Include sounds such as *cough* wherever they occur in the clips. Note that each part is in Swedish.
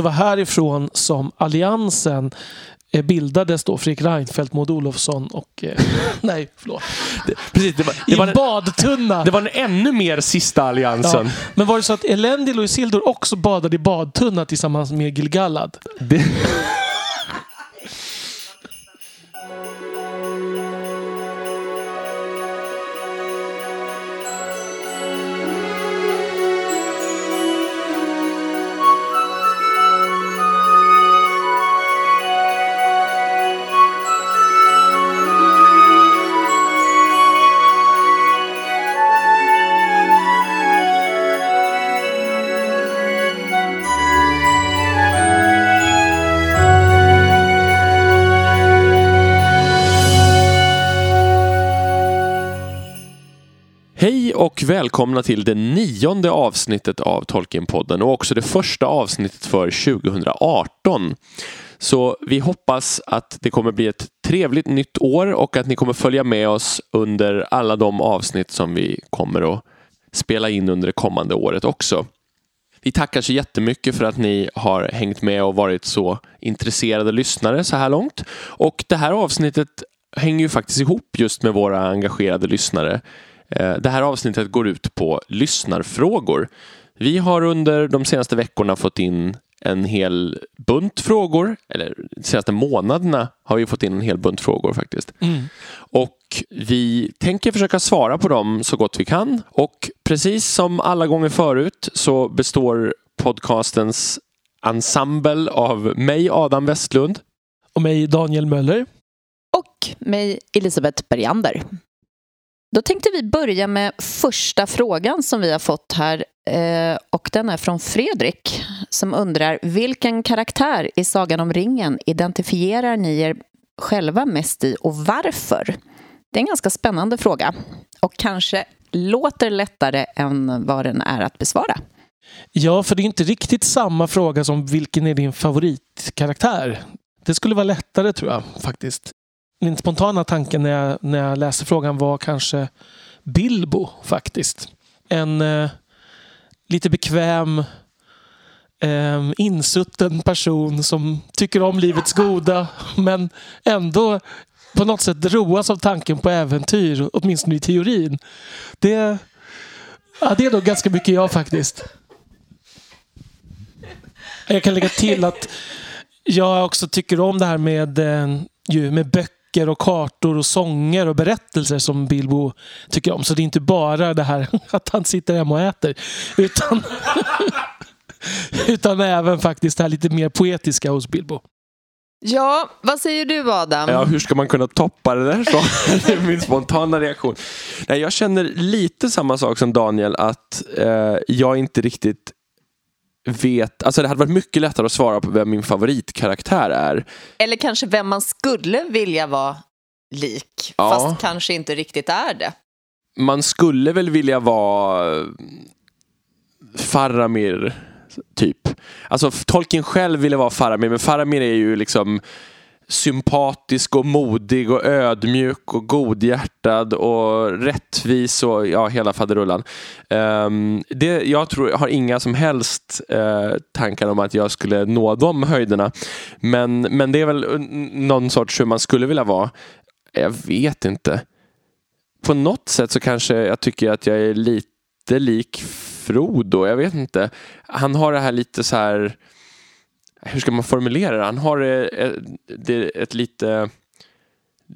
det var härifrån som alliansen eh, bildades då Fredrik Reinfeldt, Maud Olofsson och... Eh, *laughs* nej, förlåt. Det, precis, det var, I det var, en en, badtunna! det var en ännu mer sista alliansen. Ja. Men var det så att Elendil och Isildur också badade i badtunna tillsammans med Gilgalad? Det, och välkomna till det nionde avsnittet av Tolkienpodden och också det första avsnittet för 2018. Så vi hoppas att det kommer bli ett trevligt nytt år och att ni kommer följa med oss under alla de avsnitt som vi kommer att spela in under det kommande året också. Vi tackar så jättemycket för att ni har hängt med och varit så intresserade lyssnare så här långt. Och det här avsnittet hänger ju faktiskt ihop just med våra engagerade lyssnare. Eh, Det här avsnittet går ut på lyssnarfrågor. Vi har under de senaste veckorna fått in en hel bunt frågor, eller de senaste månaderna har vi fått in en hel bunt frågor faktiskt. Och vi tänker försöka svara på dem så gott vi kan. Och precis som alla gånger förut så består podcastens ensemble av mig, Adam Westlund. Och mig, Daniel Möller. och mig Elisabeth Bergander. Då tänkte vi börja med första frågan som vi har fått här eh, och den är från Fredrik som undrar vilken karaktär i Sagan om ringen identifierar ni er själva mest i och varför? Det är en ganska spännande fråga och kanske låter lättare än vad den är att besvara. Ja, för det är inte riktigt samma fråga som vilken är din favoritkaraktär? Det skulle vara lättare tror jag faktiskt. Min spontana tanke när jag, när jag läste frågan var kanske Bilbo faktiskt. En eh, lite bekväm eh, insutten person som tycker om livets goda *laughs* men ändå på något sätt roas av tanken på äventyr, åtminstone i teorin. Det, ja, det är nog ganska mycket jag faktiskt. Jag kan lägga till att jag också tycker om det här med, eh, ju, med böcker och kartor och sånger och berättelser som Bilbo tycker om. Så det är inte bara det här *laughs* att han sitter hemma och äter. Utan, *laughs* utan även faktiskt det här lite mer poetiska hos Bilbo. Ja, vad säger du Adam? Ja, hur ska man kunna toppa det där? Så? Det är min spontana reaktion. Nej, jag känner lite samma sak som Daniel, att eh, jag inte riktigt vet... Alltså det hade varit mycket lättare att svara på vem min favoritkaraktär är. Eller kanske vem man skulle vilja vara lik, Ja. fast kanske inte riktigt är det. Man skulle väl vilja vara eh, Faramir, typ. Alltså Tolkien själv ville vara Faramir, men Faramir är ju liksom sympatisk och modig och ödmjuk och godhjärtad och rättvis och ja, hela faderullan. Um, det, jag tror, har inga som helst uh, tankar om att jag skulle nå de höjderna. Men, men det är väl någon sorts hur man skulle vilja vara. Jag vet inte. På något sätt så kanske jag tycker att jag är lite lik Frodo. Jag vet inte. Han har det här lite så här hur ska man formulera det? Han har eh, ett, det- ett lite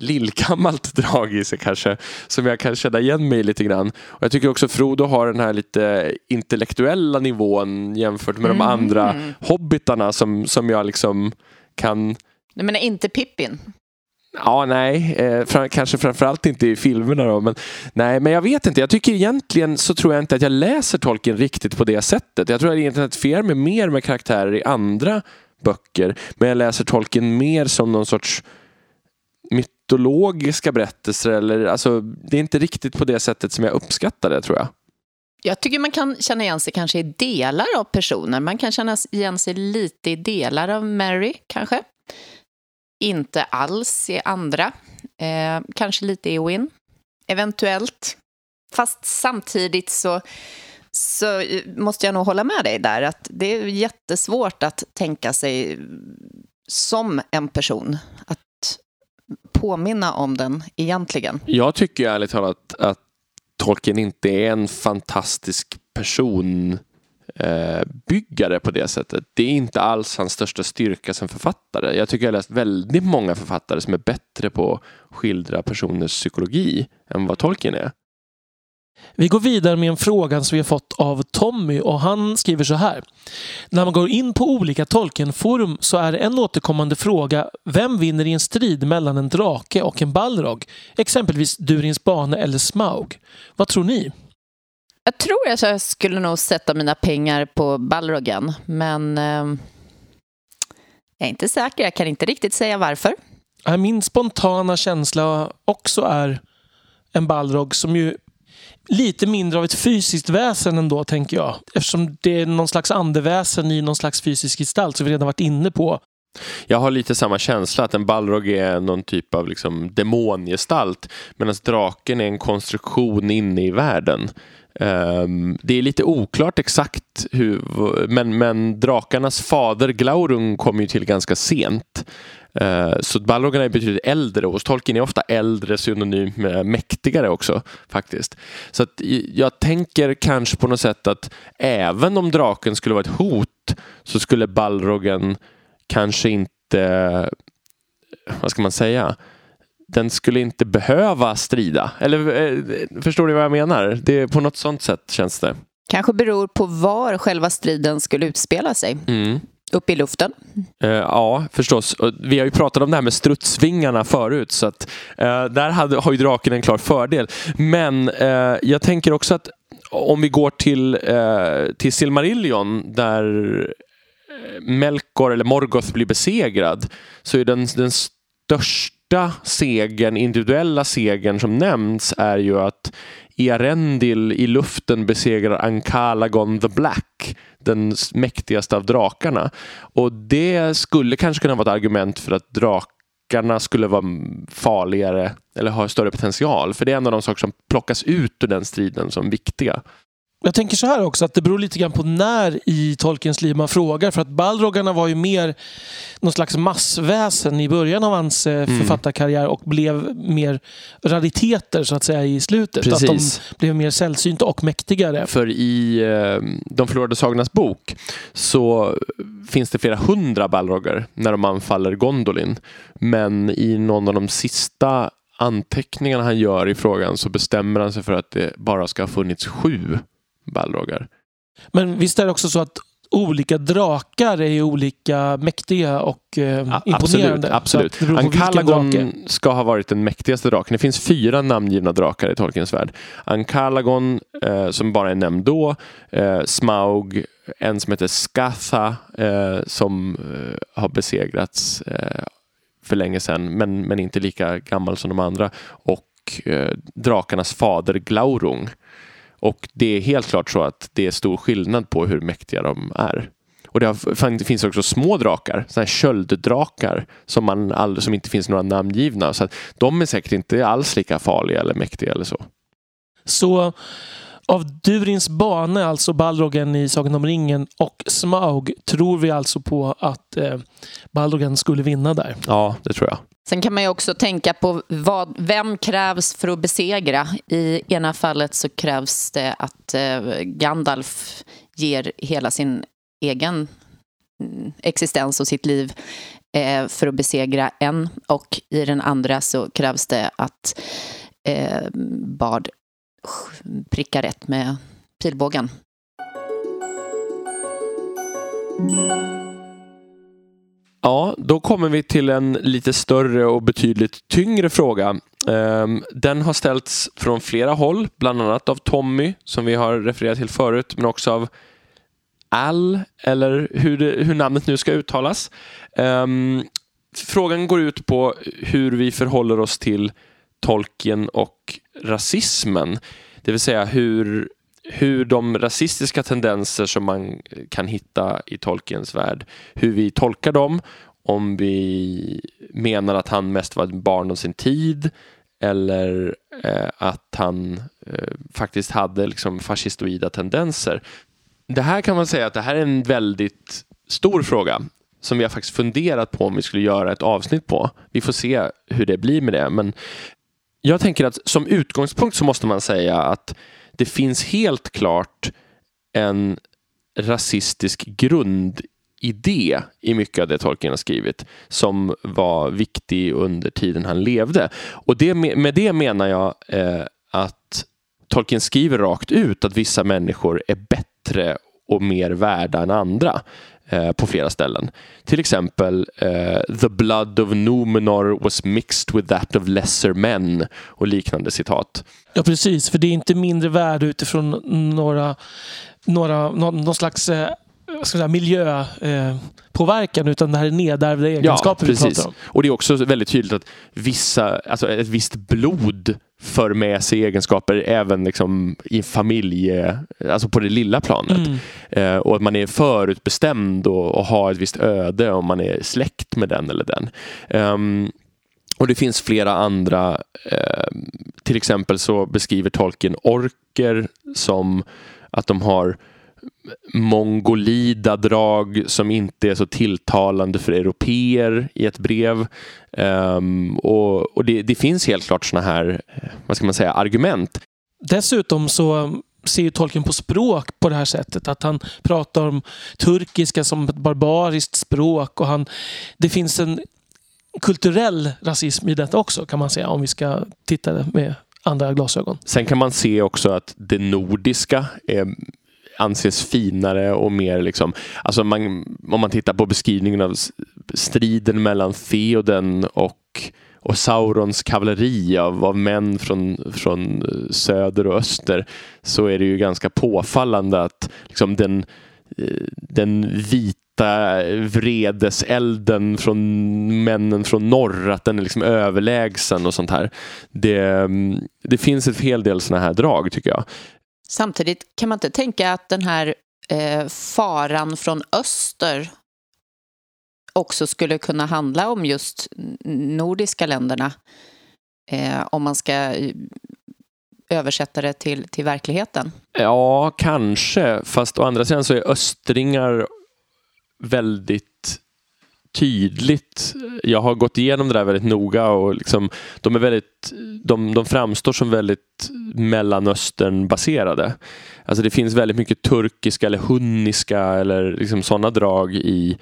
lillgammalt *laughs* drag i sig kanske, som jag kan känna igen mig lite grann. Och jag tycker också Frodo har den här lite intellektuella nivån jämfört med de andra hobbitarna som, som jag liksom kan Du menar inte Pippin? Ja, nej, eh, fram, kanske framförallt inte i filmerna då, men nej, men jag vet inte. Jag tycker egentligen så tror jag inte att jag läser Tolkien riktigt på det sättet. Jag tror att jag identifierar mig mer med karaktärer i andra böcker, men jag läser Tolkien mer som någon sorts mytologiska berättelser eller alltså, det är inte riktigt på det sättet som jag uppskattar det tror jag. Jag tycker man kan känna igen sig kanske i delar av personer. Man kan känna igen sig lite i delar av Mary, kanske. Inte alls i andra. Eh, kanske lite i Win. Eventuellt. Fast samtidigt så, så måste jag nog hålla med dig där. Att det är jättesvårt att tänka sig som en person. Att påminna om den egentligen. Jag tycker ärligt talat att Tolkien inte är en fantastisk person eh, Eh, byggare på det sättet. Det är inte alls hans största styrka som författare. Jag tycker jag har läst väldigt många författare som är bättre på att skildra personers psykologi än vad Tolkien är. Vi går vidare med en fråga som vi har fått av Tommy och han skriver så här. När man går in på olika Tolkienforum så är en återkommande fråga vem vinner i en strid mellan en drake och en balrog? Exempelvis Durins bane eller Smaug. Vad tror ni? Jag tror att jag skulle nog sätta mina pengar på balrogen, men eh, jag är inte säker. Jag kan inte riktigt säga varför. Min spontana känsla också är en balrog som ju lite mindre av ett fysiskt väsen ändå, tänker jag. Eftersom det är någon slags andeväsen i någon slags fysisk gestalt som vi redan varit inne på. Jag har lite samma känsla att en balrog är någon typ av liksom demongestalt medan draken är en konstruktion inne i världen. Um, det är lite oklart exakt hur, men, men drakarnas fader Glaurung kom ju till ganska sent. Uh, så balrogen är betydligt äldre och hos Tolkien är ofta äldre synonym med mäktigare också faktiskt. Så att jag tänker kanske på något sätt att även om draken skulle vara ett hot så skulle Balrogen kanske inte, vad ska man säga, den skulle inte behöva strida. Eller eh, förstår du vad jag menar? Det är på något sånt sätt känns det. Kanske beror på var själva striden skulle utspela sig. Mm. Upp i luften? Uh, ja, förstås. Vi har ju pratat om det här med strutsvingarna förut så att uh, där hade, har ju draken en klar fördel. Men uh, jag tänker också att om vi går till, till Silmarillion där Melkor eller Morgoth blir besegrad så är den, den största segern, individuella segern som nämns är ju att Earendil i luften besegrar Ankalagon the Black, den mäktigaste av drakarna. Och det skulle kanske kunna vara ett argument för att drakarna skulle vara farligare eller ha större potential. För det är en av de saker som plockas ut ur den striden som viktiga. Jag tänker så här också, att det beror lite grann på när i Tolkiens liv man frågar. För att Balrogarna var ju mer någon slags massväsen i början av hans eh, mm. författarkarriär och blev mer rariteter så att säga i slutet. Precis. Att de blev mer sällsynta och mäktigare. För i eh, De förlorade sagornas bok så finns det flera hundra Balrogar när de anfaller Gondolin. Men i någon av de sista anteckningarna han gör i frågan så bestämmer han sig för att det bara ska ha funnits sju Balrogar. Men visst är det också så att olika drakar är olika mäktiga och eh, imponerande? Absolut. absolut. Ankalagon ska ha varit den mäktigaste draken. Det finns fyra namngivna drakar i Tolkiens värld. Ankalagon, eh, som bara är nämnd då. Eh, Smaug, en som heter Skatha, eh, som eh, har besegrats eh, för länge sedan, men, men inte lika gammal som de andra. Och drakarnas fader Glaurung och det är helt klart så att det är stor skillnad på hur mäktiga de är. Och det, har, det finns också små drakar, sådana här kölddrakar som, man all, som inte finns några namngivna. Så att de är säkert inte alls lika farliga eller mäktiga eller så. Så av Durins bane, alltså Balrogen i Sagan om ringen och Smaug, tror vi alltså på att eh, Balrogen skulle vinna där? Ja, det tror jag. Sen kan man ju också tänka på vad, vem krävs för att besegra. I ena fallet så krävs det att eh, Gandalf ger hela sin egen mm, existens och sitt liv eh, för att besegra en. Och i den andra så krävs det att eh, Bard prickar rätt med pilbågen. Ja, då kommer vi till en lite större och betydligt tyngre fråga. Ehm, den har ställts från flera håll, bland annat av Tommy som vi har refererat till förut, men också av Al, eller hur, det, hur namnet nu ska uttalas. Ehm, frågan går ut på hur vi förhåller oss till Tolkien och rasismen. Det vill säga hur hur de rasistiska tendenser som man kan hitta i Tolkiens värld, hur vi tolkar dem, om vi menar att han mest var ett barn av sin tid eller eh, att han eh, faktiskt hade liksom fascistoida tendenser. Det här kan man säga att det här är en väldigt stor fråga som vi har faktiskt funderat på om vi skulle göra ett avsnitt på. Vi får se hur det blir med det. Men jag tänker att som utgångspunkt så måste man säga att det finns helt klart en rasistisk grundidé i mycket av det Tolkien har skrivit som var viktig under tiden han levde. Och det, med det menar jag eh, att Tolkien skriver rakt ut att vissa människor är bättre och mer värda än andra eh, på flera ställen. Till exempel eh, “The blood of Numenor was mixed with that of lesser men” och liknande citat. Ja, precis. För det är inte mindre värde utifrån några, några, någon, någon slags eh, säga, miljöpåverkan eh, utan det här är nedärvda egenskaper ja, precis. vi pratar om. Och det är också väldigt tydligt att vissa, alltså ett visst blod för med sig egenskaper även liksom i familje, alltså på det lilla planet. Mm. Eh, och att man är förutbestämd och, och har ett visst öde om man är släkt med den eller den. Um, och det finns flera andra, eh, till exempel så beskriver Tolkien orker som att de har mongolida drag som inte är så tilltalande för europeer i ett brev. Um, och, och det, det, finns helt klart sådana här, vad ska man säga, argument. Dessutom så ser ju Tolkien på språk på det här sättet. Att han pratar om turkiska som ett barbariskt språk och han, det finns en kulturell rasism i detta också kan man säga om vi ska titta med andra glasögon. Sen kan man se också att det nordiska är anses finare och mer liksom, alltså man, om man tittar på beskrivningen av striden mellan Theoden och, och Saurons kavalleri av, av män från, från eh, söder och öster så är det ju ganska påfallande att liksom den, eh, den vita vredeselden från männen från norr, att den är liksom överlägsen och sånt här. Det, mm, det finns ett hel del såna här drag tycker jag. Samtidigt kan man inte tänka att den här eh, faran från öster också skulle kunna handla om just nordiska länderna eh, om man ska eh, översätta det till, till verkligheten? Ja, kanske. Fast å andra sidan så är östringar väldigt tydligt. Jag har gått igenom det där väldigt noga och liksom, de, är väldigt, de, de framstår som väldigt Mellanöstern-baserade. Alltså det finns väldigt mycket turkiska eller hunniska eller liksom sådana drag i,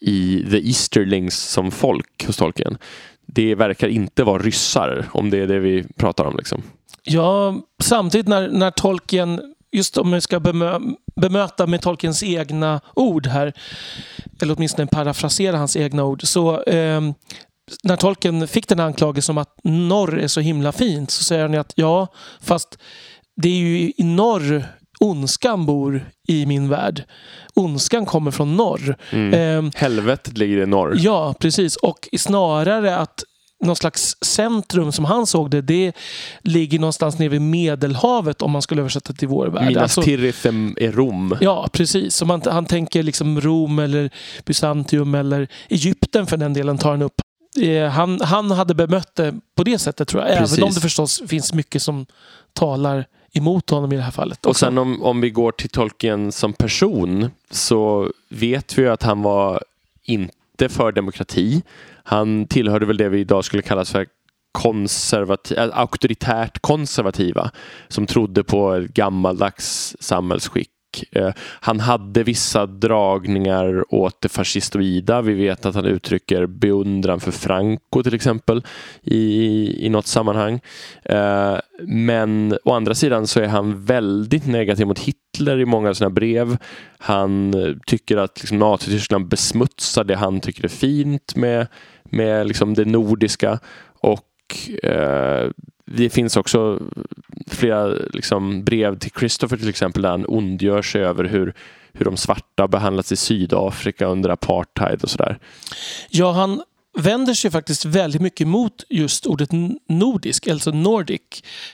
i the Easterlings som folk hos Tolkien. Det verkar inte vara ryssar, om det är det vi pratar om. Liksom. Ja, samtidigt när, när Tolkien just om vi ska bemö bemöta med Tolkiens egna ord här, eller åtminstone parafrasera hans egna ord, så eh, när Tolkien fick den anklagelsen om att norr är så himla fint så säger han att ja, fast det är ju i norr ondskan bor i min värld. Ondskan kommer från norr. Mm. Eh, Helvetet ligger i norr. Ja, precis. Och snarare att någon slags centrum som han såg det, det ligger någonstans nere vid Medelhavet om man skulle översätta till vår värld. Minas alltså, Tirith är Rom. Ja, precis. Så man, han tänker liksom Rom eller Bysantium eller Egypten för den delen tar han upp. Eh, han, han hade bemött det på det sättet tror jag. Precis. Även om det förstås finns mycket som talar emot honom i det här fallet. Också. Och sen om, om vi går till Tolkien som person så vet vi att han var inte för demokrati. Han tillhörde väl det vi idag skulle kalla för konservativ, äh, auktoritärt konservativa som trodde på ett gammaldags samhällsskick. Eh, han hade vissa dragningar åt det fascistoida. Vi vet att han uttrycker beundran för Franco till exempel i, i något sammanhang. Eh, men å andra sidan så är han väldigt negativ mot Hitler i många av sina brev. Han eh, tycker att liksom, Nazityskland besmutsar det han tycker är fint med med liksom det nordiska och det finns också flera liksom, brev till Christopher till exempel där han ondgör sig över hur, hur de svarta behandlats i Sydafrika under apartheid och sådär. Ja, han vänder sig faktiskt väldigt mycket mot just ordet nordisk, alltså nordic.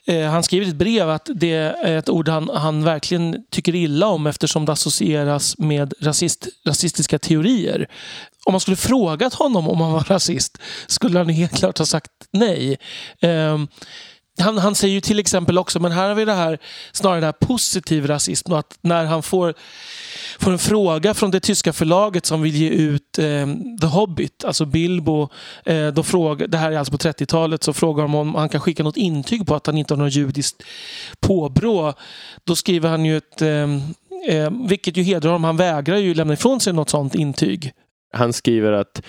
Eh, han skriver i ett brev att det är ett ord han, han verkligen tycker illa om eftersom det associeras med rasist, rasistiska teorier. Om man skulle frågat honom om han var rasist skulle han helt klart ha sagt nej. Eh, han, han säger ju till exempel också, men här har vi det här snarare det här positiv rasism. Att när han får, får en fråga från det tyska förlaget som vill ge ut eh, The Hobbit, alltså Bilbo. Eh, då fråga, det här är alltså på 30-talet, så frågar de om han kan skicka något intyg på att han inte har något judiskt påbrå. Då skriver han ju ett eh, eh, vilket ju hedrar honom. Han vägrar ju lämna ifrån sig något sånt intyg. Han skriver att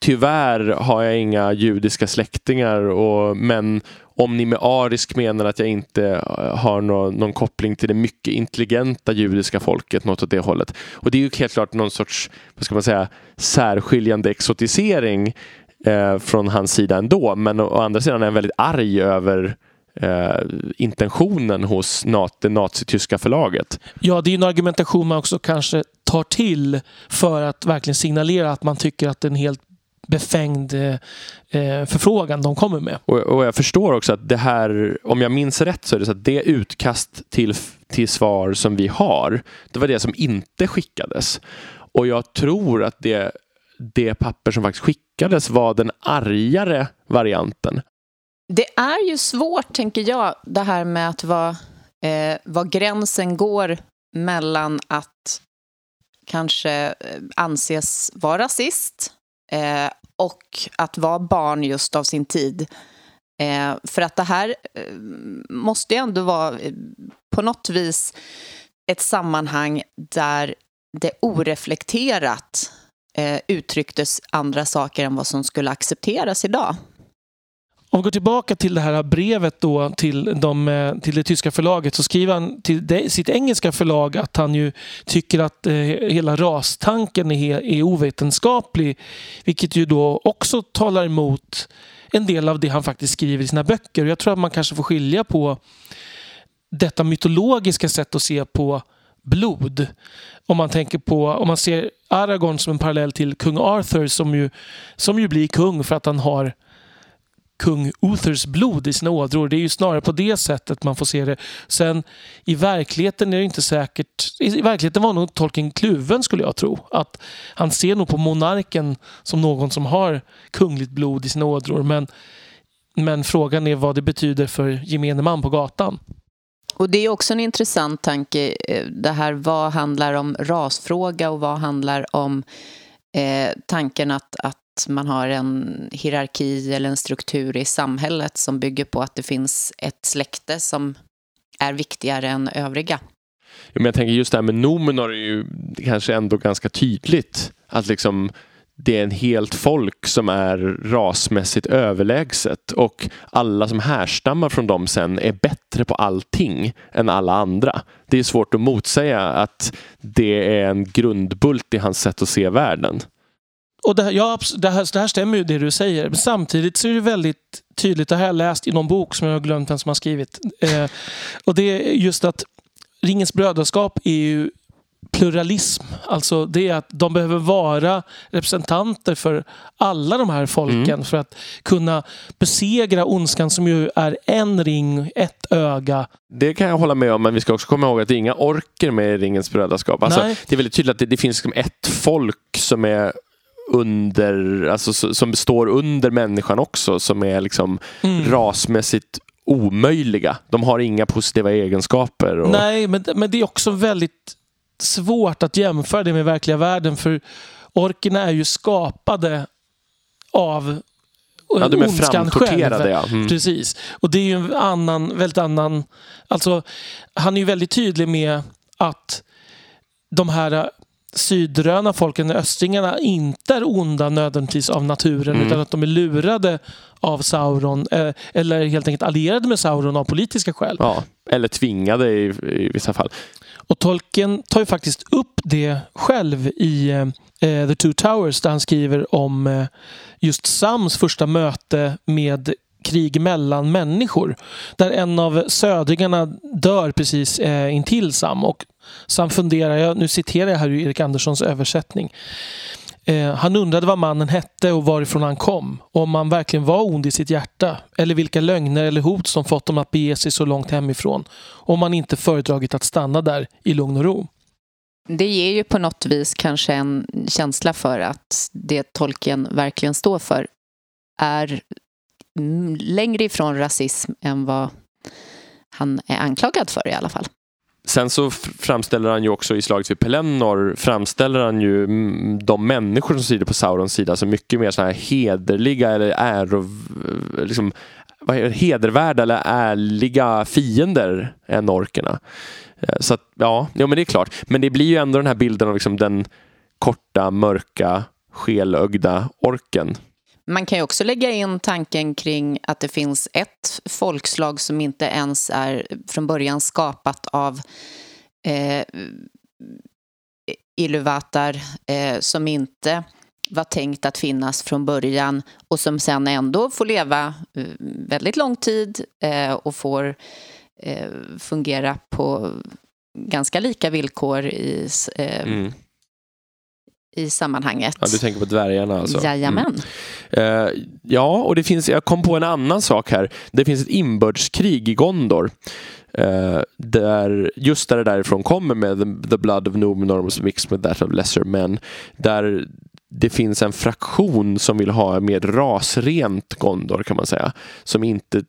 Tyvärr har jag inga judiska släktingar och, men om ni med arisk menar att jag inte eh, har någon, någon koppling till det mycket intelligenta judiska folket, något åt det hållet. Och det är ju helt klart någon sorts, vad ska man säga, särskiljande exotisering eh, från hans sida ändå. Men å, å andra sidan är han väldigt arg över eh, intentionen hos nat det nazityska förlaget. Ja, det är en argumentation man också kanske tar till för att verkligen signalera att man tycker att det är en helt befängd eh, eh, förfrågan de kommer med. Och, och, jag förstår också att det här, om jag minns rätt så är det så att det utkast till, till svar som vi har, det var det som inte skickades. Och jag tror att det, det papper som faktiskt skickades var den argare varianten. Det är ju svårt, tänker jag, det här med att vara, eh, var gränsen går mellan att kanske eh, anses vara rasist eh, och att vara barn just av sin tid. Eh, för att det här eh, måste ju ändå vara eh, på något vis ett sammanhang där det oreflekterat eh, uttrycktes andra saker än vad som skulle accepteras idag. Om vi går tillbaka till det här brevet då till, de, eh, till det tyska förlaget så skriver han till det, sitt engelska förlag att han ju tycker att eh, hela rastanken är, är ovetenskaplig. Vilket ju då också talar emot en del av det han faktiskt skriver i sina böcker. Jag tror att man kanske får skilja på detta mytologiska sätt att se på blod. Om man tänker på, om man ser Aragorn som en parallell till kung Arthur som ju, som ju blir kung för att han har kung Uthers blod i sina ådror. Det är ju snarare på det sättet man får se det. Sen i verkligheten är det inte säkert... I verkligheten var nog Tolkien kluven skulle jag tro. Att han ser nog på monarken som någon som har kungligt blod i sina ådror. Men, men frågan är vad det betyder för gemene man på gatan. Och det är också en intressant tanke, eh, det här vad handlar om rasfråga och vad handlar om eh, tanken att, att man har en hierarki eller en struktur i samhället som bygger på att det finns ett släkte som är viktigare än övriga. men jag tänker just det här med Nomenor är ju kanske ändå ganska tydligt att liksom det är en helt folk som är rasmässigt överlägset och alla som härstammar från dem sen är bättre på allting än alla andra. Det är svårt att motsäga att det är en grundbult i hans sätt att se världen. Och det, ja, det, här, det här stämmer ju det du säger. Men samtidigt så är det väldigt tydligt, det har jag läst i någon bok som jag har glömt vem som har skrivit. Eh, och det är just att Ringens brödraskap är ju pluralism. Alltså det är att de behöver vara representanter för alla de här folken mm. för att kunna besegra ondskan som ju är en ring, ett öga. Det kan jag hålla med om, men vi ska också komma ihåg att det är inga orker med i Ringens brödraskap. Alltså, det är väldigt tydligt att det, det finns liksom ett folk som är under, alltså som står under människan också som är liksom mm. rasmässigt omöjliga. De har inga positiva egenskaper. Och... Nej, men, men det är också väldigt svårt att jämföra det med verkliga världen för orkerna är ju skapade av Ja, de är framtorterade ja. Mm. Precis. Och det är ju en annan, väldigt annan... Alltså, han är ju väldigt tydlig med att de här sydröna folken, östringarna, inte är onda nödvändigtvis av naturen mm. utan att de är lurade av Sauron eh, eller helt enkelt allierade med Sauron av politiska skäl. Ja, eller tvingade i, i vissa fall. Och Tolkien tar ju faktiskt upp det själv i eh, The Two Towers där han skriver om eh, just Sams första möte med krig mellan människor. Där en av södringarna dör precis eh, intill Sam och Sam funderar, jag, nu citerar jag här ur Erik Anderssons översättning. Eh, han undrade vad mannen hette och varifrån han kom. Och om han verkligen var ond i sitt hjärta. Eller vilka lögner eller hot som fått honom att bege sig så långt hemifrån. Om han inte föredragit att stanna där i lugn och ro. Det ger ju på något vis kanske en känsla för att det tolken verkligen står för är längre ifrån rasism än vad han är anklagad för i alla fall. Sen så framställer han ju också i slaget vid Pelennor framställer han ju de människor som sitter på Saurons sida som mycket mer så här hederliga eller äro, liksom, hedervärda eller ärliga fiender än orkerna. Eh, så att, ja, ja, men det är klart. Men det blir ju ändå den här bilden av liksom den korta, mörka, skelögda orken. Man kan ju också lägga in tanken kring att det finns ett folkslag som inte ens är från början skapat av eh, Iluvatar eh, som inte var tänkt att finnas från början och som sen ändå får leva eh, väldigt lång tid eh, och får eh, fungera på ganska lika villkor i, eh, mm i sammanhanget. Ja, du tänker på dvärgarna alltså? Jajamän. Mm. Uh, ja, och det finns, jag kom på en annan sak här. Det finns ett inbördeskrig i Gondor. Uh, där, just där det därifrån kommer med the, the blood of Numenor was mixed with that of lesser men. Där det finns en fraktion som vill ha mer rasrent Gondor kan man säga. Som inte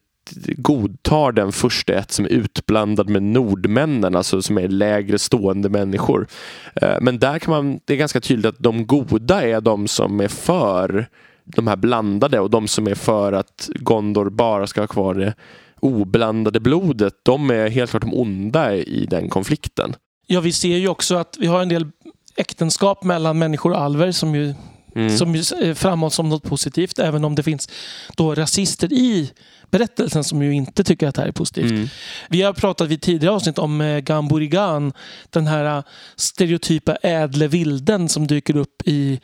godtar den första ett som är utblandad med nordmännen, alltså som är lägre stående människor. Eh, men där kan man, det är ganska tydligt att de goda är de som är för de här blandade och de som är för att Gondor bara ska ha kvar det oblandade blodet, de är helt klart de onda i den konflikten. Ja, vi ser ju också att vi har en del äktenskap mellan människor och alver som ju Mm. som framhålls som något positivt även om det finns då rasister i berättelsen som ju inte tycker att det här är positivt. Mm. Vi har pratat vid tidigare avsnitt om eh, Gamburigan, den här eh, stereotypa ädle vilden som dyker upp i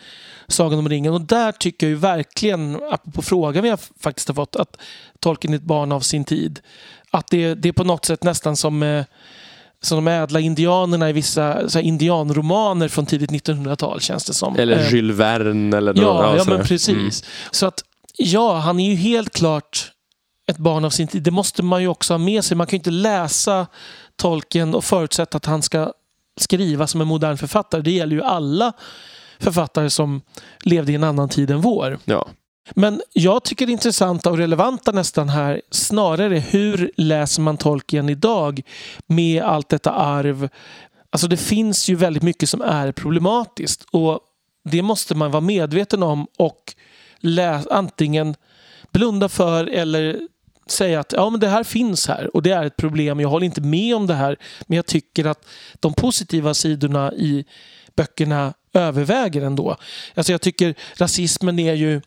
Sagan om ringen. Och där tycker jag ju verkligen, apropå frågan vi har faktiskt har fått, att Tolkien är ett barn av sin tid. Att det, det är på något sätt nästan som eh, som de ädla indianerna i vissa så här, indianromaner från tidigt 1900-tal känns det som. Eller Jules Verne eller Ja, ja men precis. Mm. Så att ja, han är ju helt klart ett barn av sin tid. Det måste man ju också ha med sig. Man kan ju inte läsa Tolkien och förutsätta att han ska skriva som en modern författare. Det gäller ju alla författare som levde i en annan tid än vår. Ja. Men jag tycker det intressanta och relevanta nästan här snarare hur läser man Tolkien idag med allt detta arv. Alltså det finns ju väldigt mycket som är problematiskt och det måste man vara medveten om och läs, antingen blunda för eller säga att ja, men det här finns här och det är ett problem. Jag håller inte med om det här men jag tycker att de positiva sidorna i böckerna överväger ändå. Alltså jag tycker rasismen är ju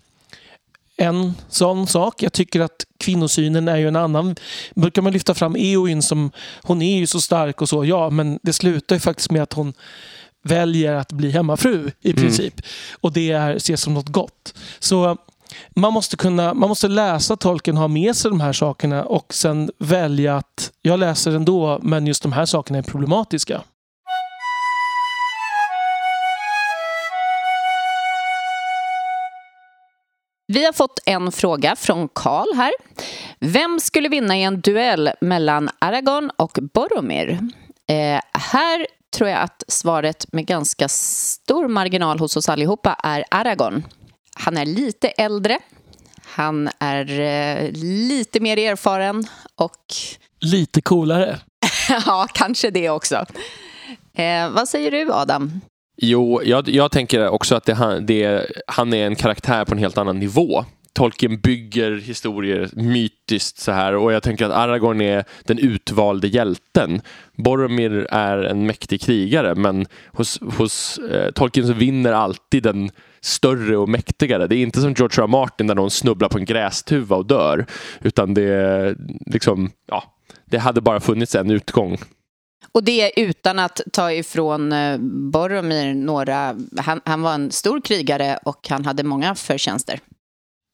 en sån sak. Jag tycker att kvinnosynen är ju en annan. Brukar man lyfta fram Eowyn som hon är ju så stark och så. Ja, men det slutar ju faktiskt med att hon väljer att bli hemmafru i mm. princip. Mm. Och det är, ses som något gott. Så man måste, kunna, man måste läsa tolken, ha med sig de här sakerna och sen välja att jag läser ändå men just de här sakerna är problematiska. Vi har fått en fråga från Karl här. Vem skulle vinna i en duell mellan Aragorn och Boromir? Eh, här tror jag att svaret med ganska stor marginal hos oss allihopa är Aragorn. Han är lite äldre, han är eh, lite mer erfaren och... Lite coolare. *laughs* ja, kanske det också. Eh, vad säger du, Adam? Jo, jag, jag tänker också att det, det, han är en karaktär på en helt annan nivå. Tolkien bygger historier mytiskt så här och jag tänker att Aragorn är den utvalde hjälten. Boromir är en mäktig krigare men hos, hos eh, Tolkien så vinner alltid den större och mäktigare. Det är inte som George R. R. Martin där någon snubblar på en grästuva och dör. Utan det är liksom, ja, det hade bara funnits en utgång. Och det utan att ta ifrån eh, Boromir några... Han, han var en stor krigare och han hade många förtjänster.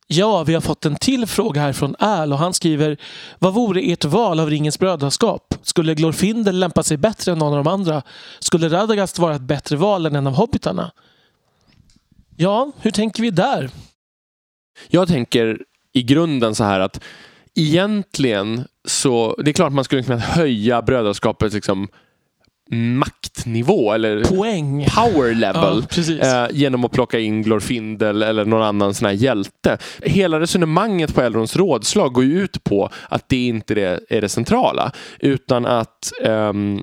Ja, vi har fått en till fråga här från Al och han skriver Vad vore ert val av Ringens brödraskap? Skulle Glorfindel lämpa sig bättre än någon av de andra? Skulle Radagast vara ett bättre val än en av hobbitarna? Ja, hur tänker vi där? Jag tänker i grunden så här att egentligen så, det är klart man skulle kunna höja brödraskapets liksom maktnivå eller Poäng. power level Ja, eh, genom att plocka in Glorfindel eller någon annan sån här hjälte. Hela resonemanget på Elrons rådslag går ju ut på att det inte är det, är det centrala utan att ehm,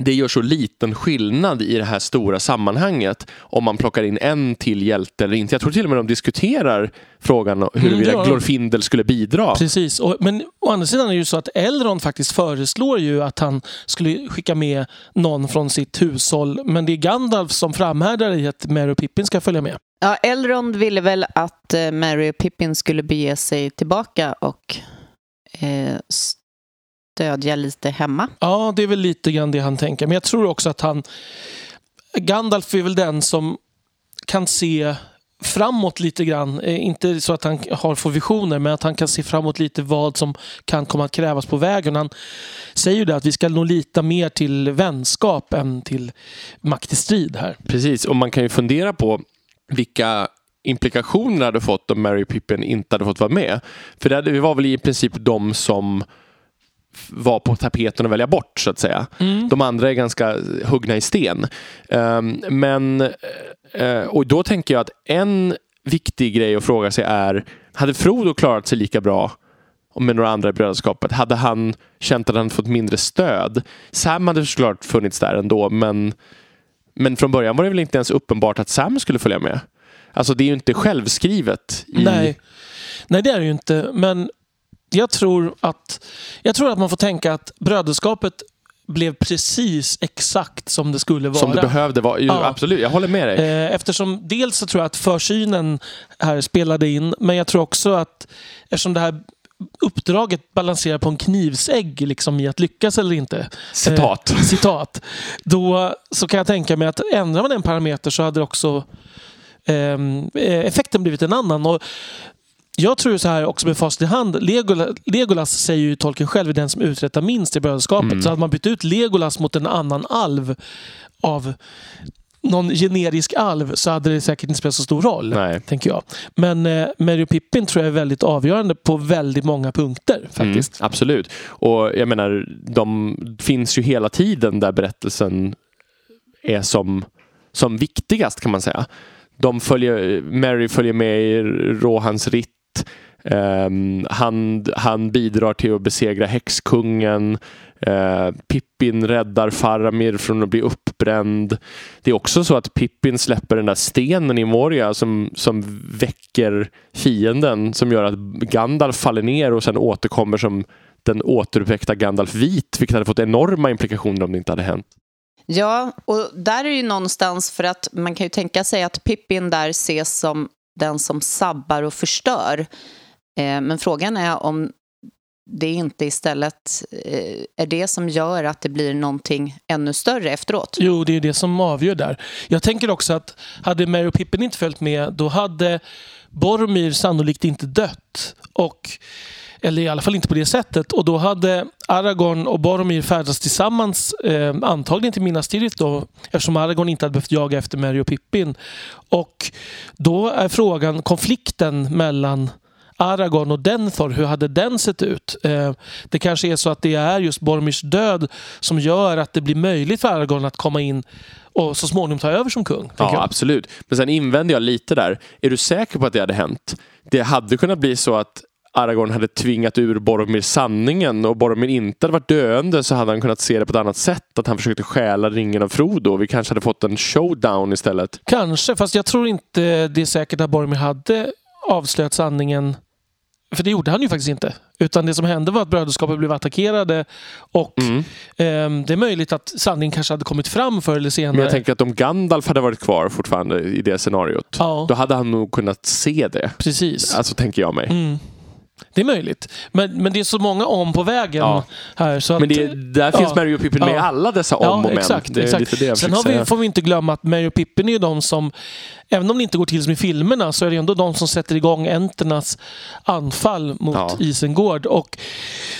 det gör så liten skillnad i det här stora sammanhanget om man plockar in en till hjälte eller inte. Jag tror till och med de diskuterar frågan huruvida de. Glorfindel skulle bidra. Precis. Och, men å andra sidan är det ju så att Elrond faktiskt föreslår ju att han skulle skicka med någon från sitt hushåll. Men det är Gandalf som framhärdar i att Merry och Pippin ska följa med. Ja, Elrond ville väl att eh, Mary och Pippin skulle bege sig tillbaka och eh, stödja lite hemma. Ja, det är väl lite grann det han tänker. Men jag tror också att han... Gandalf är väl den som kan se framåt lite grann. Eh, Inte så att han har får visioner, men att han kan se framåt lite vad som kan komma att krävas på vägen. Han säger ju det att vi ska nog lita mer till vänskap än till makt i strid här. Precis, och man kan ju fundera på vilka implikationer det hade fått om Mary Pippin inte hade fått vara med. För det var väl i princip de som f- var på tapeten att välja bort så att säga. De andra är ganska huggna i sten. Ehm, men, eh, och då tänker jag att en viktig grej att fråga sig är, hade Frodo klarat sig lika bra med några andra i brödraskapet? Hade han känt att han fått mindre stöd? Sam hade såklart funnits där ändå, men men från början var det väl inte ens uppenbart att Sam skulle följa med? Alltså det är ju inte självskrivet. I... Nej. Nej, det är det ju inte. Men jag tror att, jag tror att man får tänka att bröderskapet blev precis exakt som det skulle vara. Som det behövde vara. Ja. Absolut, jag håller med dig. Eh, Eftersom dels så tror jag att försynen här spelade in, men jag tror också att eftersom det här uppdraget balanserar på en knivsägg liksom i att lyckas eller inte. Citat. Eh, *laughs* citat. Då så kan jag tänka mig att ändrar man en parameter så hade också ehm, eh, effekten blivit en annan. Och jag tror så här också med fast i hand. Legolas, Legolas säger ju Tolkien själv är den som uträttar minst i brödraskapet. Så hade man bytt ut Legolas mot en annan alv av någon generisk alv så hade det säkert inte spelat så stor roll. Nej. Tänker jag. Men eh, Mary och Pippin tror jag är väldigt avgörande på väldigt många punkter. faktiskt. Mm, absolut. Och jag menar, de finns ju hela tiden där berättelsen är som, som viktigast kan man säga. De följer, Mary följer med i Rohans ritt. Ehm, han, han bidrar till att besegra häxkungen. Uh, Pippin räddar Faramir från att bli uppbränd. Det är också så att Pippin släpper den där stenen i Moria som, som väcker fienden som gör att Gandalf faller ner och sen återkommer som den återuppväckta Gandalf vit, vilket hade fått enorma implikationer om det inte hade hänt. Ja, och där är det ju någonstans för att man kan ju tänka sig att Pippin där ses som den som sabbar och förstör. Eh, men frågan är om det inte istället eh, är det som gör att det blir någonting ännu större efteråt. Jo, det är det som avgör där. Jag tänker också att hade Mary och Pippin inte följt med då hade Boromir sannolikt inte dött. Och, eller i alla fall inte på det sättet. Och då hade Aragorn och Boromir färdats tillsammans eh, antagligen till Minas Tirith då eftersom Aragorn inte hade behövt jaga efter Mary och Pippin. Och då är frågan konflikten mellan Aragorn och Denthor, hur hade den sett ut? Eh, det kanske är så att det är just Boromirs död som gör att det blir möjligt för Aragorn att komma in och så småningom ta över som kung. Ja, absolut. Men sen invänder jag lite där. Är du säker på att det hade hänt? Det hade kunnat bli så att Aragorn hade tvingat ur Boromir sanningen och Boromir inte hade varit döende så hade han kunnat se det på ett annat sätt. Att han försökte stjäla ringen av Frodo. Vi kanske hade fått en showdown istället. Kanske, fast jag tror inte det är säkert att Boromir hade avslöjat sanningen. För det gjorde han ju faktiskt inte. Utan det som hände var att brödraskapet blev attackerade och Mm. ehm, det är möjligt att sanningen kanske hade kommit fram förr eller senare. Men jag tänker att om Gandalf hade varit kvar fortfarande i det scenariot. Ja. Då hade han nog kunnat se det. Precis. Alltså tänker jag mig. Mm. Det är möjligt. Men, men det är så många om på vägen Ja. här. Så att, Men det, där finns ja. Mary och Pippin med i Ja. alla dessa om och men. exakt. Exakt. Sen har vi, får vi inte glömma att Mary och Pippin är ju de som, även om det inte går till som i filmerna, så är det ändå de som sätter igång enternas anfall mot. Isengård. Och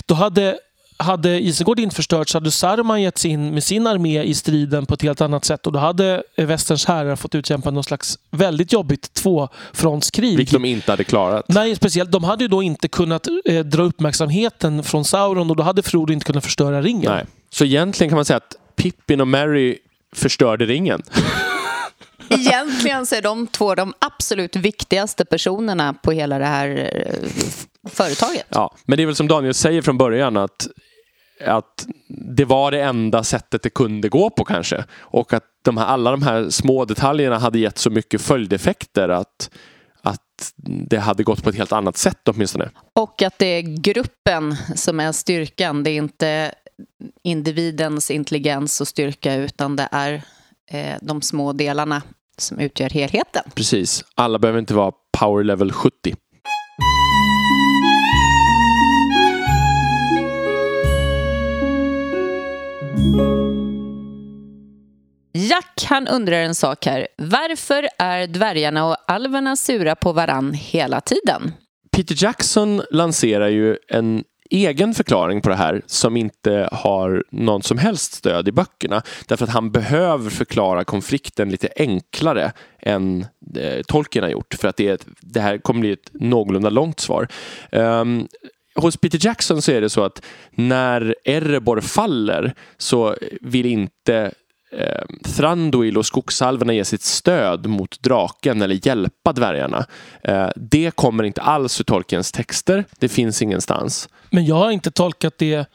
då hade hade Isengård inte förstörts hade Saruman gett sig in med sin armé i striden på ett helt annat sätt och då hade västerns herrar fått utkämpa något slags väldigt jobbigt tvåfrontskrig. Vilket de inte hade klarat. Nej, speciellt. De hade ju då inte kunnat eh, dra uppmärksamheten från Sauron och då hade Frodo inte kunnat förstöra ringen. Nej. Så egentligen kan man säga att Pippin och Mary förstörde ringen. *laughs* Egentligen så är de två de absolut viktigaste personerna på hela det här eh, företaget. Ja, men det är väl som Daniel säger från början att, att det var det enda sättet det kunde gå på kanske. Och att de här, alla de här små detaljerna hade gett så mycket följdeffekter att, att det hade gått på ett helt annat sätt åtminstone. Och att det är gruppen som är styrkan. Det är inte individens intelligens och styrka utan det är eh, de små delarna som utgör helheten. Precis. Alla behöver inte vara power level 70. Jack han undrar en sak här. Varför är dvärgarna och alverna sura på varann hela tiden? Peter Jackson lanserar ju en egen förklaring på det här som inte har någon som helst stöd i böckerna. Därför att han behöver förklara konflikten lite enklare än eh, Tolkien har gjort. För att det, är ett, det här kommer bli ett någorlunda långt svar. Um, hos Peter Jackson så är det så att när Erebor faller så vill inte eh, Thranduil och skogsalverna ge sitt stöd mot draken eller hjälpa dvärgarna. Eh, det kommer inte alls ur Tolkiens texter. Det finns ingenstans. Men jag har inte tolkat det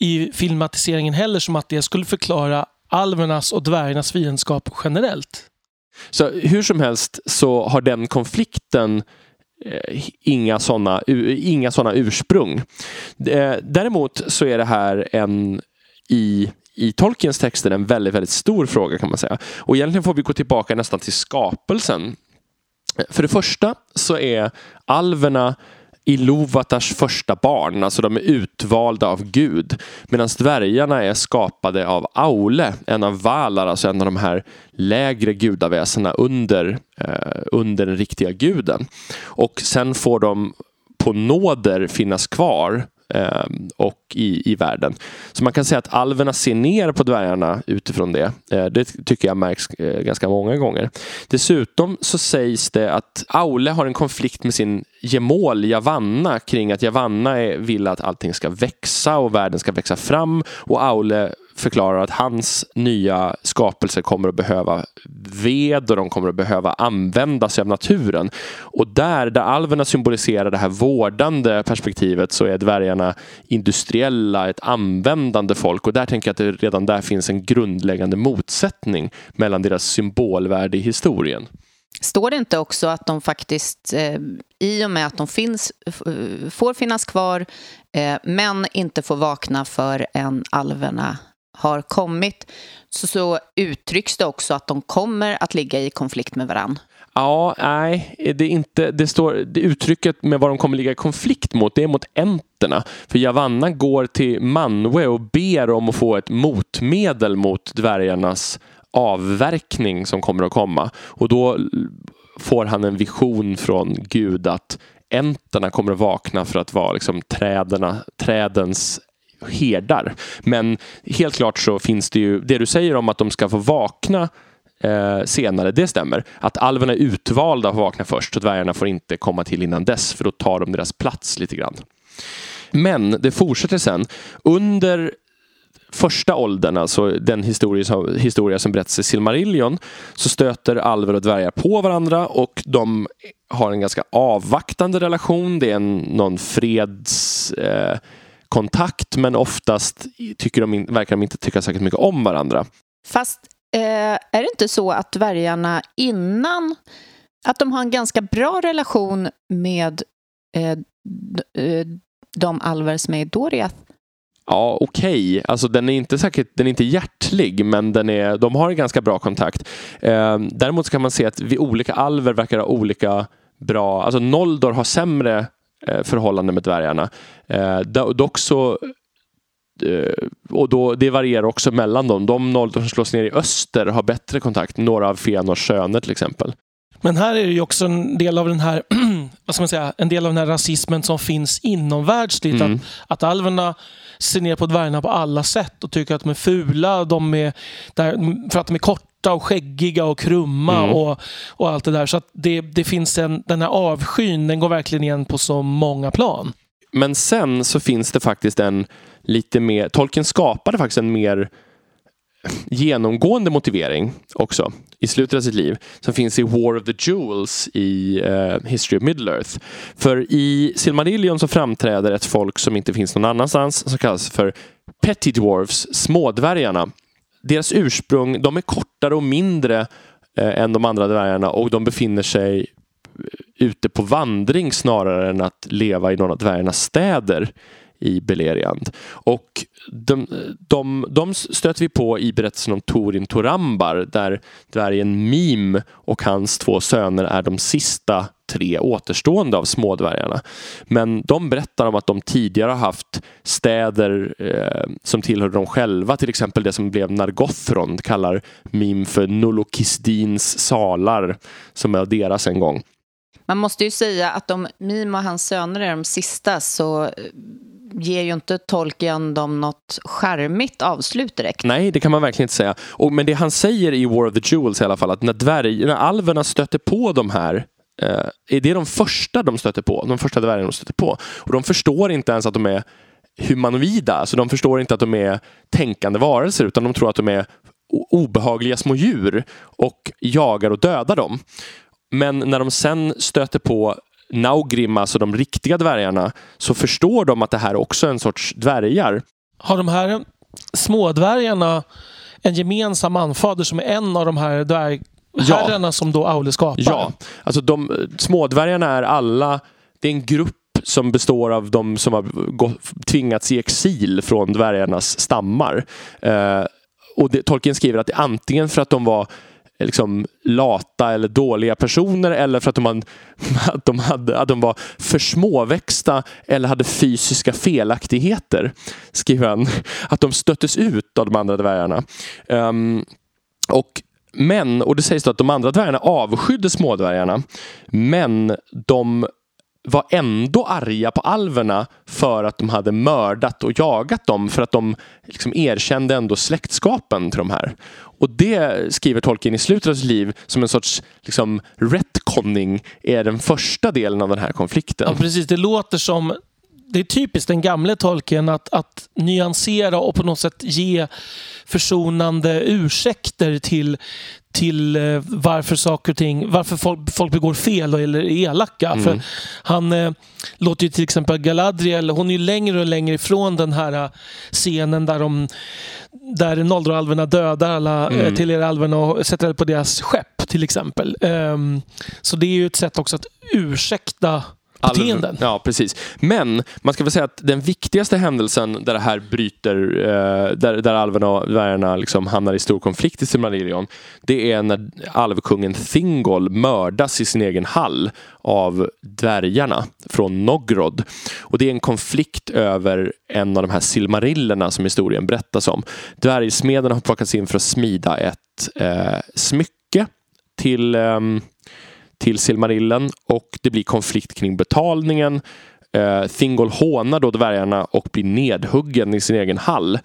i filmatiseringen heller som att det skulle förklara alvernas och dvärgarnas fiendskap generellt. Så hur som helst så har den konflikten eh, inga sådana inga såna ursprung. Eh, däremot så är det här en i i Tolkiens texter en väldigt, väldigt stor fråga kan man säga. Och egentligen får vi gå tillbaka nästan till skapelsen. För det första så är alverna Iluvatars första barn, alltså de är utvalda av Gud. Medan dvärgarna är skapade av Aule, en av Valar, alltså en av de här lägre gudaväsena under, eh, under den riktiga guden. Och sen får de på nåder finnas kvar Ehm, och i, i världen. Så man kan säga att alverna ser ner på dvärgarna utifrån det. Eh, det tycker jag märks eh, ganska många gånger. Dessutom så sägs det att Aule har en konflikt med sin gemål Javanna kring att Javanna vill att allting ska växa och världen ska växa fram och Aule förklarar att hans nya skapelse kommer att behöva ved och de kommer att behöva använda sig av naturen. Och där, där alverna symboliserar det här vårdande perspektivet så är dvärgarna industriella, ett användande folk. Och där tänker jag att det redan där finns en grundläggande motsättning mellan deras symbolvärde i historien. Står det inte också att de faktiskt, eh, i och med att de finns, eh, får finnas kvar eh, men inte får vakna förrän alverna har kommit så, så uttrycks det också att de kommer att ligga i konflikt med varann. Ja, nej, det, är inte, det, står, det uttrycket med vad de kommer ligga i konflikt mot, det är mot enterna. För Javanna går till Manwe och ber om att få ett motmedel mot dvärgarnas avverkning som kommer att komma. Och då får han en vision från Gud att enterna kommer att vakna för att vara liksom träderna, trädens herdar. Men helt klart så finns det ju, det du säger om att de ska få vakna eh, senare, det stämmer. Att alverna är utvalda att vakna först och dvärgarna får inte komma till innan dess för då tar de deras plats lite grann. Men det fortsätter sen. Under första åldern, alltså den historia, historia som berättas i Silmarillion, så stöter alver och dvärgar på varandra och de har en ganska avvaktande relation. Det är en, någon freds... Eh, kontakt men oftast tycker de, verkar de inte tycka särskilt mycket om varandra. Fast eh, är det inte så att dvärgarna innan att de har en ganska bra relation med eh, eh de alver som är i Doriath? Ja, okej. Okay. Alltså, den är inte säkert, den är inte hjärtlig, men den är, de har en ganska bra kontakt. Eh, däremot kan man se att vi olika alver verkar ha olika bra... Alltså Noldor har sämre förhållande med dvärgarna. Eh, dock så eh, och då, det varierar också mellan dem. De nollor som slås ner i öster har bättre kontakt. Några av Fëanors söner till exempel. Men här är det ju också en del av den här, *clears throat* vad ska man säga, en del av den här rasismen som finns inomvärldsligt. Mm. Att, att alverna ser ner på dvärgarna på alla sätt och tycker att de är fula. De är, för att de är korta och skäggiga och krumma Mm. och, och allt det där. Så att det, det finns en, den här avskyn, den går verkligen igen på så många plan. Men sen så finns det faktiskt en lite mer, Tolkien skapade faktiskt en mer genomgående motivering också i slutet av sitt liv som finns i War of the Jewels i eh, History of Middle-earth. För i Silmarillion så framträder ett folk som inte finns någon annanstans som kallas för Petty Dwarfs, smådvärgarna. Deras ursprung, de är kortare och mindre eh, än de andra dvärgarna och de befinner sig ute på vandring snarare än att leva i någon av dvärgarnas städer i Beleriand. Och de, de, de stöter vi på i berättelsen om Torin Torambar där dvärgen Mim och hans två söner är de sista tre återstående av smådvärgarna. Men de berättar om att de tidigare har haft städer eh, som tillhörde dem själva, till exempel det som blev Nargothrond kallar Mim för Nolokisdins salar, som är deras en gång. Man måste ju säga att om Mim och hans söner är de sista så ger ju inte Tolkien dem något charmigt avslut direkt. Nej, det kan man verkligen inte säga. Och, men det han säger i War of the Jewels i alla fall, att när, dvärg, när alverna stöter på de här eh, är det de första de stöter på, de första dvärgarna de stöter på. Och de förstår inte ens att de är humanoida, alltså de förstår inte att de är tänkande varelser utan de tror att de är obehagliga små djur och jagar och dödar dem. Men när de sen stöter på Naugrim, alltså de riktiga dvärgarna, så förstår de att det här också är en sorts dvärgar. Har de här smådvärgarna en gemensam anfader som är en av de här dvärgherrarna som då Aule skapar? Ja, alltså de smådvärgarna är alla, det är en grupp som består av de som har tvingats i exil från dvärgarnas stammar. Eh, och det, Tolkien skriver att det är antingen för att de var liksom lata eller dåliga personer eller för att de, hade, *laughs* att de, hade, att de var för småväxta eller hade fysiska felaktigheter. Skriver han. *laughs* Att de stöttes ut av de andra dvärgarna. Um, och men, och det sägs då att de andra dvärgarna avskydde smådvärgarna. Men de var ändå arga på alverna för att de hade mördat och jagat dem för att de liksom erkände ändå släktskapen till de här. Och det skriver Tolkien i slutet av sitt liv som en sorts liksom, retconning är den första delen av den här konflikten. Ja, precis. Det låter som... Det är typiskt den gamle tolken att, att nyansera och på något sätt ge försonande ursäkter till, till eh, varför saker och ting, varför folk, folk begår fel eller är elaka. Mm. För han eh, låter ju till exempel Galadriel, hon är ju längre och längre ifrån den här eh, scenen där de där Noldor-alverna dödar alla Mm. mm. till alverna och sätter eld på deras skepp till exempel. Ehm, så det är ju ett sätt också att ursäkta Beteenden. Ja, precis. Men man ska väl säga att den viktigaste händelsen där det här bryter, eh, där, där alverna och dvärgarna liksom hamnar i stor konflikt i Silmarillion, det är när alvkungen Thingol mördas i sin egen hall av dvärgarna från Nogrod. Och det är en konflikt över en av de här silmarillerna som historien berättas om. Dvärgsmederna har plockats in för att smida ett eh, smycke till ehm, till Silmarillen och det blir konflikt kring betalningen. Uh, Thingol hånar då dvärgarna och blir nedhuggen i sin egen hall.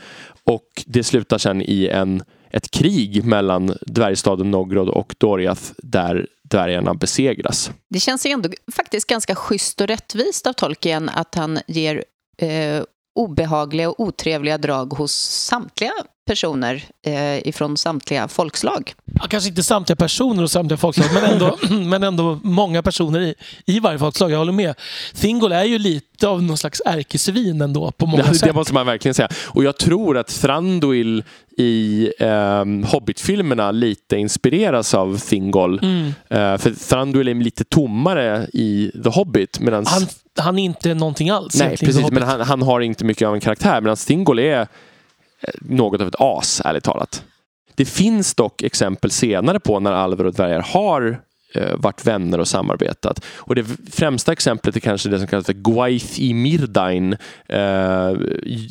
Och det slutar sen i en, ett krig mellan dvärgstaden Nogrod och Doriath där dvärgarna besegras. Det känns ju ändå faktiskt ganska schysst och rättvist av Tolkien att han ger eh, obehagliga och otrevliga drag hos samtliga personer eh, ifrån samtliga folkslag. Ja, kanske inte samtliga personer och samtliga folkslag, men ändå, *laughs* *clears throat* men ändå många personer i, i varje folkslag. Jag håller med. Thingol är ju lite av någon slags ärkesvin ändå på många *laughs* Det, sätt. det måste man verkligen säga. Och jag tror att Thranduil i ehm, Hobbit-filmerna lite inspireras av Thingol. Mm. Eh, för Thranduil är lite tommare i The Hobbit. Medans... Han, han är inte någonting alls. Nej, precis. Men han, han har inte mycket av en karaktär. Medan Thingol är eh, Eh, något av ett as, ärligt talat. Det finns dock exempel senare på när alver och dvärgar har eh, varit vänner och samarbetat. Och det främsta exemplet är kanske det som kallas för Gwaith i Mirdain, eh,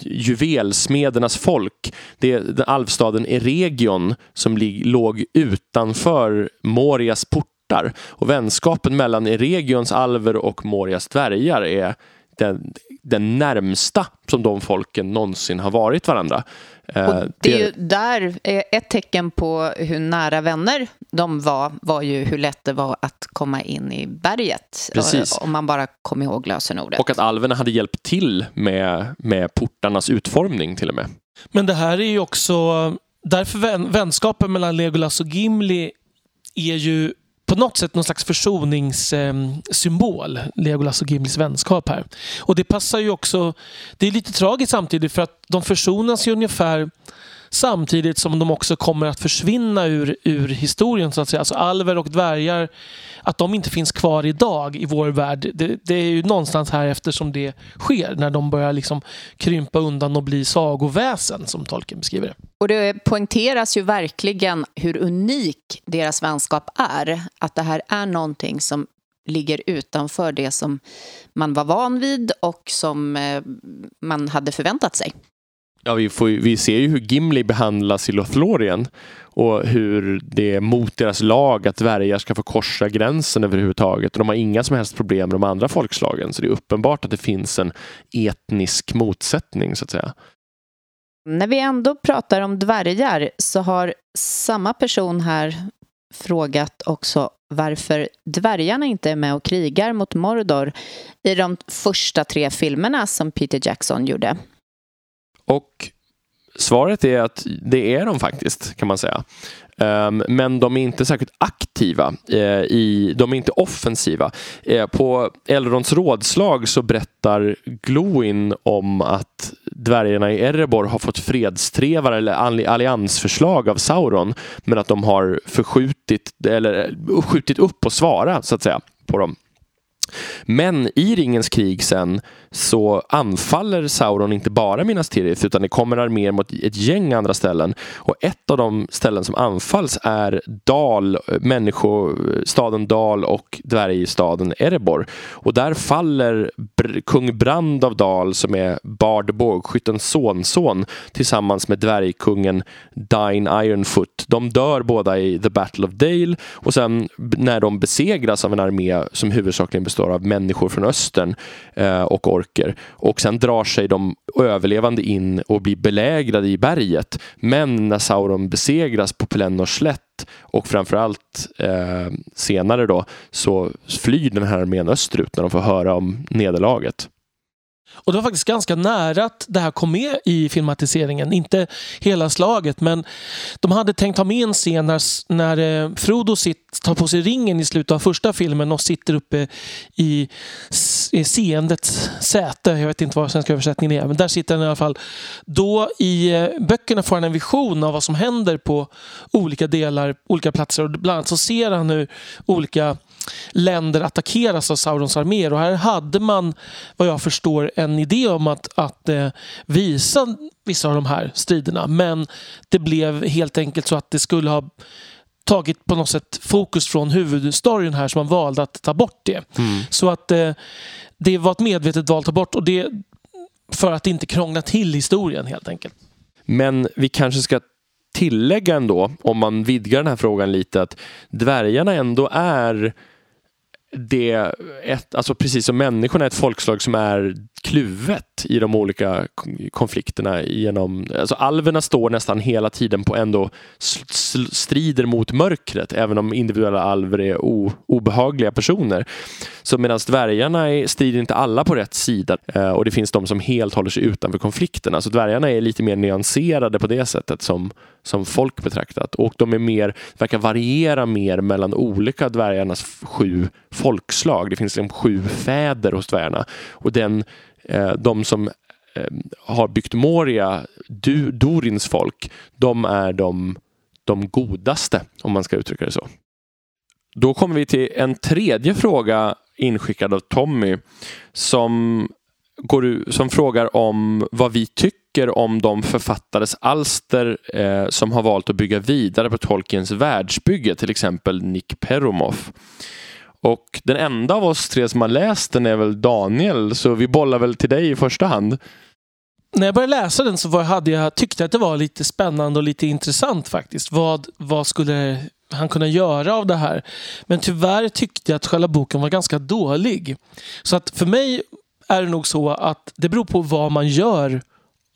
juvelsmedernas folk. Det är den alvstaden Eregion som låg utanför Morias portar. Och vänskapen mellan Eregions alver och Morias dvärgar är den, den närmsta som de folken någonsin har varit varandra. Eh, och det är ju där, ett tecken på hur nära vänner de var, var ju hur lätt det var att komma in i berget. Precis. Om man bara kom ihåg lösenordet. Och att alverna hade hjälpt till med, med portarnas utformning till och med. Men det här är ju också, därför vän, vänskapen mellan Legolas och Gimli är ju på något sätt någon slags försoningssymbol, eh, Legolas och Gimlis vänskap här. Och det passar ju också, det är lite tragiskt samtidigt för att de försonas ju ungefär samtidigt som de också kommer att försvinna ur, ur historien så att säga. Alltså alver och dvärgar, att de inte finns kvar idag i vår värld. Det, det är ju någonstans här eftersom det sker när de börjar liksom krympa undan och bli sagoväsen som Tolkien beskriver det. Och det poängteras ju verkligen hur unik deras vänskap är. Att det här är någonting som ligger utanför det som man var van vid och som eh, man hade förväntat sig. Ja, vi, får, vi ser ju hur Gimli behandlas i Lothlorien och hur det är mot deras lag att dvärgar ska få korsa gränsen överhuvudtaget. Och de har inga som helst problem med de andra folkslagen. Så det är uppenbart att det finns en etnisk motsättning så att säga. När vi ändå pratar om dvärgar så har samma person här frågat också varför dvärgarna inte är med och krigar mot Mordor i de första tre filmerna som Peter Jackson gjorde. Och svaret är att det är de faktiskt, kan man säga. Ehm, men de är inte särskilt aktiva. Eh, I, de är inte offensiva. Eh, på Elrons rådslag så berättar Glowin om att dvärgarna i Erebor har fått fredstrevare eller alliansförslag av Sauron men att de har förskjutit eller skjutit upp och svara så att säga på dem. Men i Ringens krig sen så anfaller Sauron inte bara Minas Tirith utan det kommer arméer mot ett gäng andra ställen. Och ett av de ställen som anfalls är Dal, människostaden Dal och dvärgstaden Erebor. Och där faller kung Brand av Dal som är Bard bågskyttens sonson tillsammans med dvärgkungen Dine Ironfoot. De dör båda i The Battle of Dale och sen när de besegras av en armé som huvudsakligen består av människor från östern eh, och orker. Och sen drar sig de överlevande in och blir belägrade i berget. Men när Sauron besegras på Pelennors slätt och framförallt eh, senare då så flyr den här armén österut när de får höra om nederlaget. Och det var faktiskt ganska nära att det här kom med i filmatiseringen. Inte hela slaget, men de hade tänkt ha med en scen när, när eh, Frodo sitt, tar på sig ringen i slutet av första filmen och sitter uppe i, i seendets säte. Jag vet inte vad svenska översättningen är, men där sitter han i alla fall. Då i eh, böckerna får han en vision av vad som händer på olika delar, olika platser. Och bland annat så ser han hur olika länder attackeras av Saurons arméer. Och här hade man, vad jag förstår, en idé om att, att eh, visa vissa av de här striderna. Men det blev helt enkelt så att det skulle ha tagit på något sätt fokus från huvudstoryn här så man valde att ta bort det. Mm. Så att eh, det var ett medvetet val att ta bort och det för att inte krångla till historien helt enkelt. Men vi kanske ska tillägga ändå, om man vidgar den här frågan lite, att dvärgarna ändå är det, ett, alltså precis som människorna är ett folkslag som är kluvet i de olika konflikterna. Genom, alltså alverna står nästan hela tiden på ändå strider mot mörkret, även om individuella alver är o, obehagliga personer. Så medan dvärgarna är, strider inte alla på rätt sida eh, och det finns de som helt håller sig utanför konflikterna. Så dvärgarna är lite mer nyanserade på det sättet som, som folk betraktat. Och de är mer, verkar variera mer mellan olika dvärgarnas sju folkslag. Det finns liksom sju fäder hos dvärgarna. Och den Eh, de som eh, har byggt Moria, du, Dorins folk, de är de, de godaste, om man ska uttrycka det så. Då kommer vi till en tredje fråga inskickad av Tommy som, går, som frågar om vad vi tycker om de författares alster eh, som har valt att bygga vidare på Tolkiens världsbygge, till exempel Nick Peromoff. Och den enda av oss tre som har läst den är väl Daniel, så vi bollar väl till dig i första hand. när jag började läsa den så var, hade jag, tyckte jag att det var lite spännande och lite intressant faktiskt. Vad, vad skulle han kunna göra av det här? Men tyvärr tyckte jag att själva boken var ganska dålig. Så att för mig är det nog så att det beror på vad man gör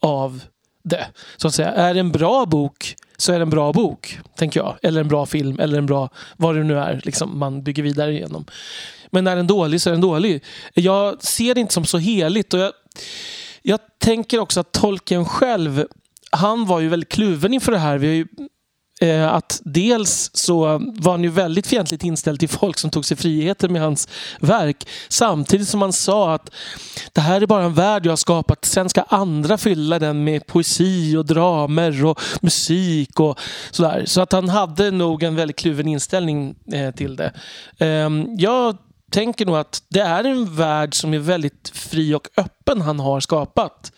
av det. Så att säga. Är det en bra bok så är det en bra bok, tänker jag. Eller en bra film, eller en bra, vad det nu är liksom, man bygger vidare igenom. Men är den dålig så är den dålig. Jag ser det inte som så heligt. Och jag, jag tänker också att tolken själv, han var ju väldigt kluven inför det här. Vi har ju Eh, att dels så var han ju väldigt fientligt inställd till folk som tog sig friheter med hans verk. Samtidigt som han sa att det här är bara en värld jag har skapat. Sen ska andra fylla den med poesi och dramer och musik och sådär. Så att han hade nog en väldigt kluven inställning eh, till det. Eh, jag tänker nog att det är en värld som är väldigt fri och öppen han har skapat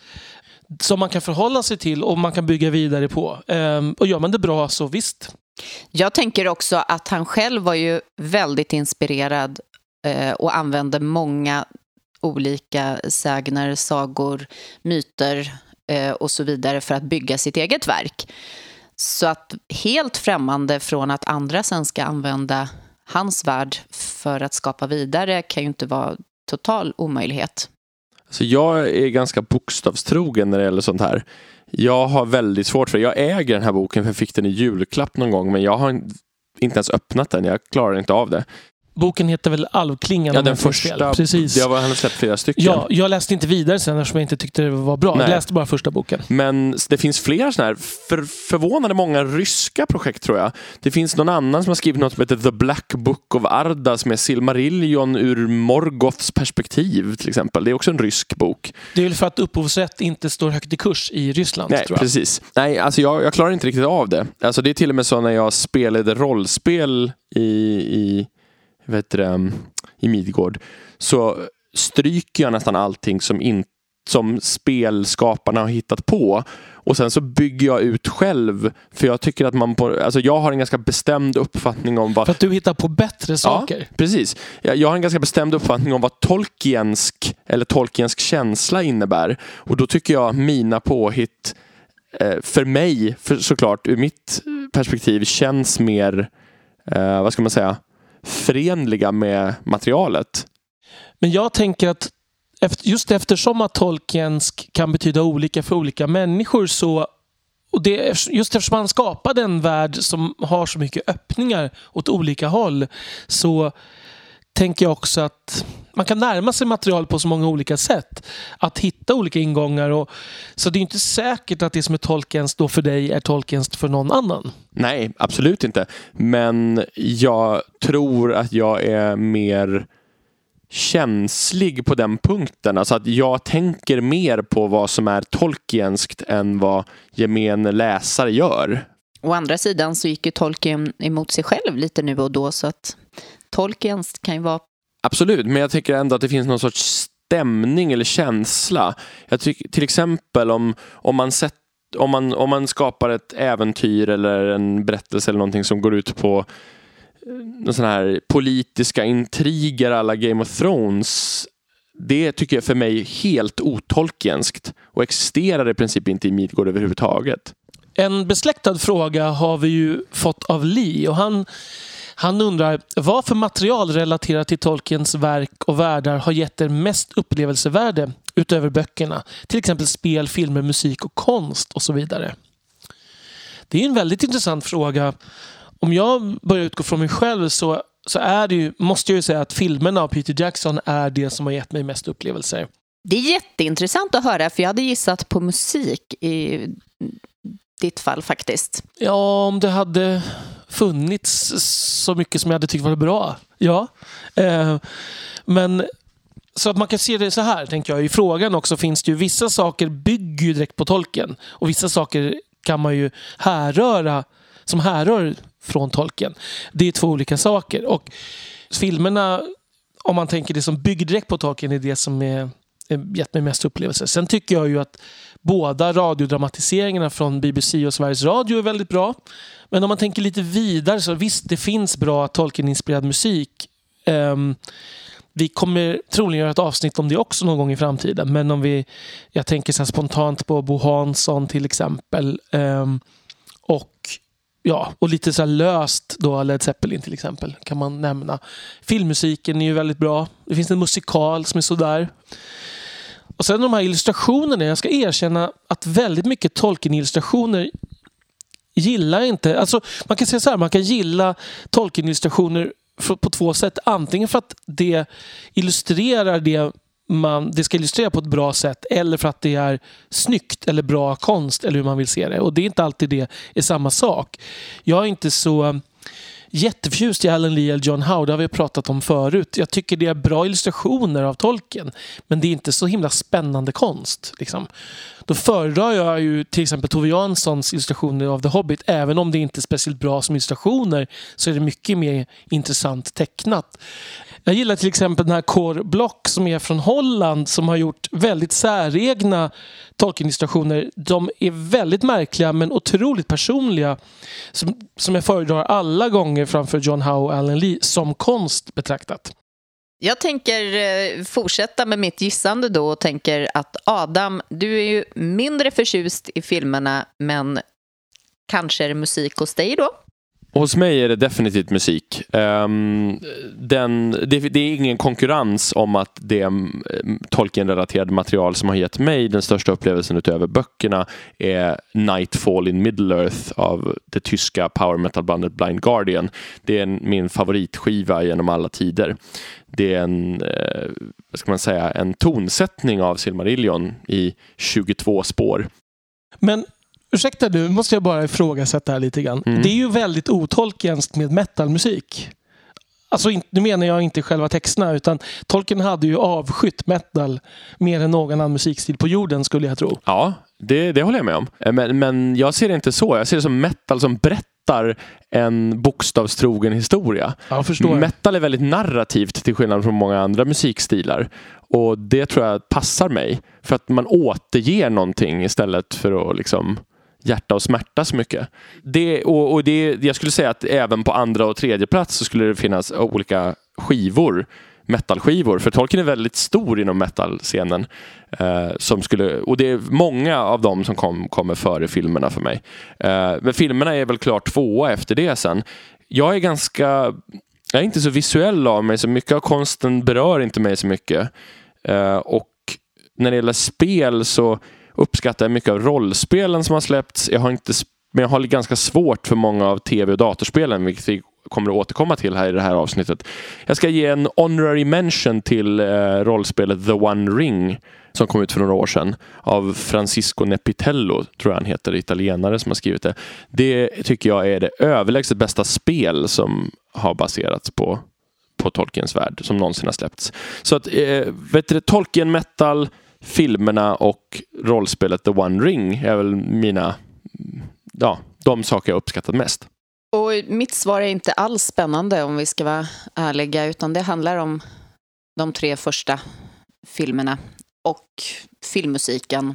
som man kan förhålla sig till och man kan bygga vidare på. Ehm, och gör man det bra så visst. Jag tänker också att han själv var ju väldigt inspirerad eh, och använde många olika sägner, sagor, myter eh, och så vidare för att bygga sitt eget verk. Så att helt främmande från att andra sen ska använda hans värld för att skapa vidare kan ju inte vara total omöjlighet. Så jag är ganska bokstavstrogen när det gäller sånt här. Jag har väldigt svårt för det. Jag äger den här boken för jag fick den i julklapp någon gång men jag har inte ens öppnat den. Jag klarar inte av det. Boken heter väl Alvklingan? Ja, den första. Precis. Var, han har släppt flera stycken. Ja, jag läste inte vidare sen eftersom jag inte tyckte det var bra. Nej. Jag läste bara första boken. Men det finns flera sådana här för, förvånande många ryska projekt tror jag. Det finns någon annan som har skrivit något som heter The Black Book of Arda som är Silmarillion ur Morgoths perspektiv till exempel. Det är också en rysk bok. Det är väl för att upphovsrätt inte står högt i kurs i Ryssland. Nej, precis. Nej, alltså jag, jag klarar inte riktigt av det. Alltså det är till och med så när jag spelade rollspel i, i vet det, i Midgård så stryker jag nästan allting som, in, som spelskaparna har hittat på. Och sen så bygger jag ut själv. För jag tycker att man på, alltså jag har en ganska bestämd uppfattning om vad... För att du hittar på bättre saker? Ja, precis. Jag, jag har en ganska bestämd uppfattning om vad Tolkiensk eller Tolkiensk känsla innebär. Och då tycker jag mina påhitt eh, för mig, för, såklart ur mitt perspektiv, känns mer, eh, vad ska man säga, förenliga med materialet. Men jag tänker att just eftersom att Tolkiens kan betyda olika för olika människor så och det, just eftersom han skapade en värld som har så mycket öppningar åt olika håll så tänker jag också att man kan närma sig material på så många olika sätt. Att hitta olika ingångar. Och, så det är inte säkert att det som är Tolkiens då för dig är Tolkiens för någon annan. Nej, absolut inte. Men jag tror att jag är mer känslig på den punkten. Alltså att jag tänker mer på vad som är Tolkienskt än vad gemene läsare gör. Å andra sidan så gick ju Tolkien emot sig själv lite nu och då så att Tolkiens kan ju vara... Absolut, men jag tycker ändå att det finns någon sorts stämning eller känsla. Jag tycker till exempel om, om man sett om man, om man skapar ett äventyr eller en berättelse eller någonting som går ut på eh, sån här politiska intriger alla Game of Thrones. Det tycker jag för mig är helt otolkenskt och existerar i princip inte i Midgård överhuvudtaget. En besläktad fråga har vi ju fått av Lee och han han undrar vad för material relaterat till Tolkiens verk och världar har gett er mest upplevelsevärde utöver böckerna? Till exempel spel, filmer, musik och konst och så vidare. Det är en väldigt intressant fråga. Om jag börjar utgå från mig själv så, så är det ju, måste jag ju säga att filmerna av Peter Jackson är det som har gett mig mest upplevelser. Det är jätteintressant att höra för jag hade gissat på musik i ditt fall faktiskt. Ja, om det hade funnits så mycket som jag hade tyckt var bra. Ja. Eh, men så att man kan se det så här, tänker jag. I frågan också finns det ju vissa saker bygger ju direkt på tolken och vissa saker kan man ju härröra som härrör från tolken. Det är två olika saker. Och filmerna, om man tänker det som bygger direkt på tolken, är det som är gett mig mest upplevelser. Sen tycker jag ju att båda radiodramatiseringarna från BBC och Sveriges Radio är väldigt bra. Men om man tänker lite vidare så visst, det finns bra Tolkien-inspirerad musik. Um, Vi kommer troligen göra ett avsnitt om det också någon gång i framtiden. Men om vi, jag tänker så spontant på Bo Hansson till exempel. Um, och ja, och lite så löst då Led Zeppelin till exempel kan man nämna. Filmmusiken är ju väldigt bra. Det finns en musikal som är sådär. Och sen de här illustrationerna. Jag ska erkänna att väldigt mycket Tolkien-illustrationer gillar inte... Alltså, man kan säga så här, man kan gilla Tolkien-illustrationer på två sätt. Antingen för att det illustrerar det man, det ska illustrera på ett bra sätt eller för att det är snyggt eller bra konst eller hur man vill se det. Och det är inte alltid det är samma sak. Jag är inte så jätteförtjust i Alan Lee eller John Howe. Det har vi pratat om förut. Jag tycker det är bra illustrationer av tolken. Men det är inte så himla spännande konst. Liksom. Då föredrar jag ju till exempel Tove Janssons illustrationer av The Hobbit. Även om det inte är speciellt bra som illustrationer så är det mycket mer intressant tecknat. Jag gillar till exempel den här Core Block som är från Holland som har gjort väldigt säregna Tolkien-illustrationer. De är väldigt märkliga men otroligt personliga. Som, som jag föredrar alla gånger framför John Howe och Allen Lee som konst betraktat. Jag tänker eh, fortsätta med mitt gissande då och tänker att Adam, du är ju mindre förtjust i filmerna men kanske är det musik hos dig då? Hos mig är det definitivt musik. Um, den, det, det, är ingen konkurrens om att det um, Tolkien-relaterade material som har gett mig den största upplevelsen utöver böckerna är Nightfall in Middle-earth av det tyska power metal-bandet Blind Guardian. Det är en, min favoritskiva genom alla tider. Det är en, eh, vad ska man säga, en tonsättning av Silmarillion i 22 spår. Men Ursäkta du, måste jag bara ifrågasätta här lite grann. Mm. Det är ju väldigt otolkenskt med metalmusik. Alltså, nu menar jag inte själva texterna utan Tolkien hade ju avskytt metal mer än någon annan musikstil på jorden skulle jag tro. Ja, det, det håller jag med om. Eh, men, men jag ser det inte så. Jag ser det som metal som berättar en bokstavstrogen historia. Ja. Metal är väldigt narrativt till skillnad från många andra musikstilar. Och det tror jag passar mig. För att man återger någonting istället för att liksom hjärta och smärta så mycket. Det, och, och det, jag skulle säga att även på andra och tredje plats så skulle det finnas olika skivor metalskivor. För Tolkien är väldigt stor inom metalscenen. Eh, som skulle, och det är många av dem som kom, kommer före filmerna för mig. Eh, men filmerna är väl klart tvåa efter det sen. Jag är ganska, jag är inte så visuell av mig så mycket av konsten berör inte mig så mycket. Eh, och när det gäller spel så uppskattar jag mycket av rollspelen som har släppts. Jag har inte, men jag har ganska svårt för många av tv och datorspelen, vilket vi kommer att återkomma till här i det här avsnittet. Jag ska ge en honorary mention till eh, rollspelet The One Ring som kom ut för några år sedan av Francisco Nepitello, tror jag han heter, italienare som har skrivit det. Det tycker jag är det överlägset bästa spel som har baserats på på Tolkiens värld som någonsin har släppts. Så att, eh, vet du, Tolkien metal, filmerna och rollspelet The One Ring är väl mina, ja, de saker jag uppskattat mest. Och mitt svar är inte alls spännande om vi ska vara ärliga, utan det handlar om de tre första filmerna och filmmusiken.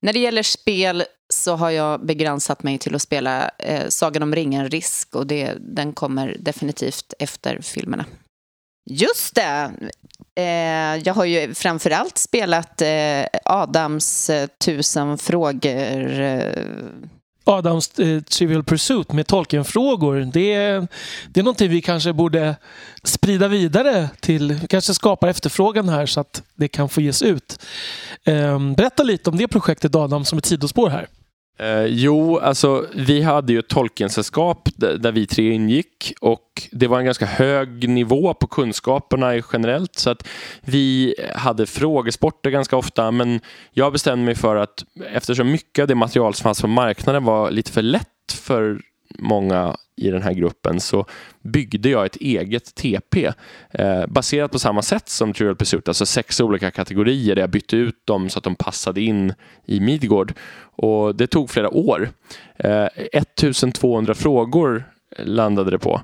När det gäller spel så har jag begränsat mig till att spela eh, Sagan om ringen Risk och det, den kommer definitivt efter filmerna. Just det! Eh, jag har ju framförallt spelat eh, Adams eh, tusen frågor. Eh. Adams eh, Trivial Pursuit med Tolkien-frågor. Det är, det är någonting vi kanske borde sprida vidare till, kanske skapa efterfrågan här så att det kan få ges ut. Eh, berätta lite om det projektet Adam som ett sidospår här. Eh, jo, alltså vi hade ju ett tolkensällskap där, där vi tre ingick och det var en ganska hög nivå på kunskaperna generellt. Så att vi hade frågesporter ganska ofta men jag bestämde mig för att eftersom mycket av det material som fanns på marknaden var lite för lätt för många i den här gruppen så byggde jag ett eget TP eh, baserat på samma sätt som Trivial Pursuit, alltså sex olika kategorier där jag bytte ut dem så att de passade in i Midgård. Och det tog flera år. Eh, 1200 frågor landade det på.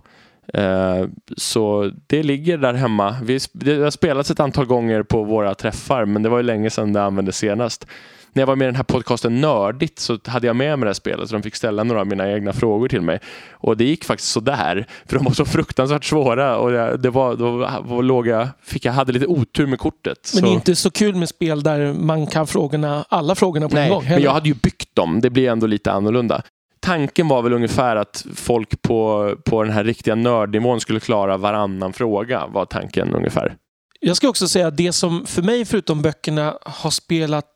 Eh, så det ligger där hemma. Det har spelats ett antal gånger på våra träffar men det var ju länge sedan det användes senast när jag var med i den här podcasten Nördigt så hade jag med mig det här spelet så de fick ställa några av mina egna frågor till mig. Och det gick faktiskt sådär, för de var så fruktansvärt svåra och det, det var, då var, låg jag, fick jag hade lite otur med kortet. Men så. det är inte så kul med spel där man kan frågorna, alla frågorna på Nej, en gång. men heller. jag hade ju byggt dem. Det blir ändå lite annorlunda. Tanken var väl ungefär att folk på, på den här riktiga nördnivån skulle klara varannan fråga, var tanken ungefär. Jag ska också säga att det som för mig, förutom böckerna, har spelat,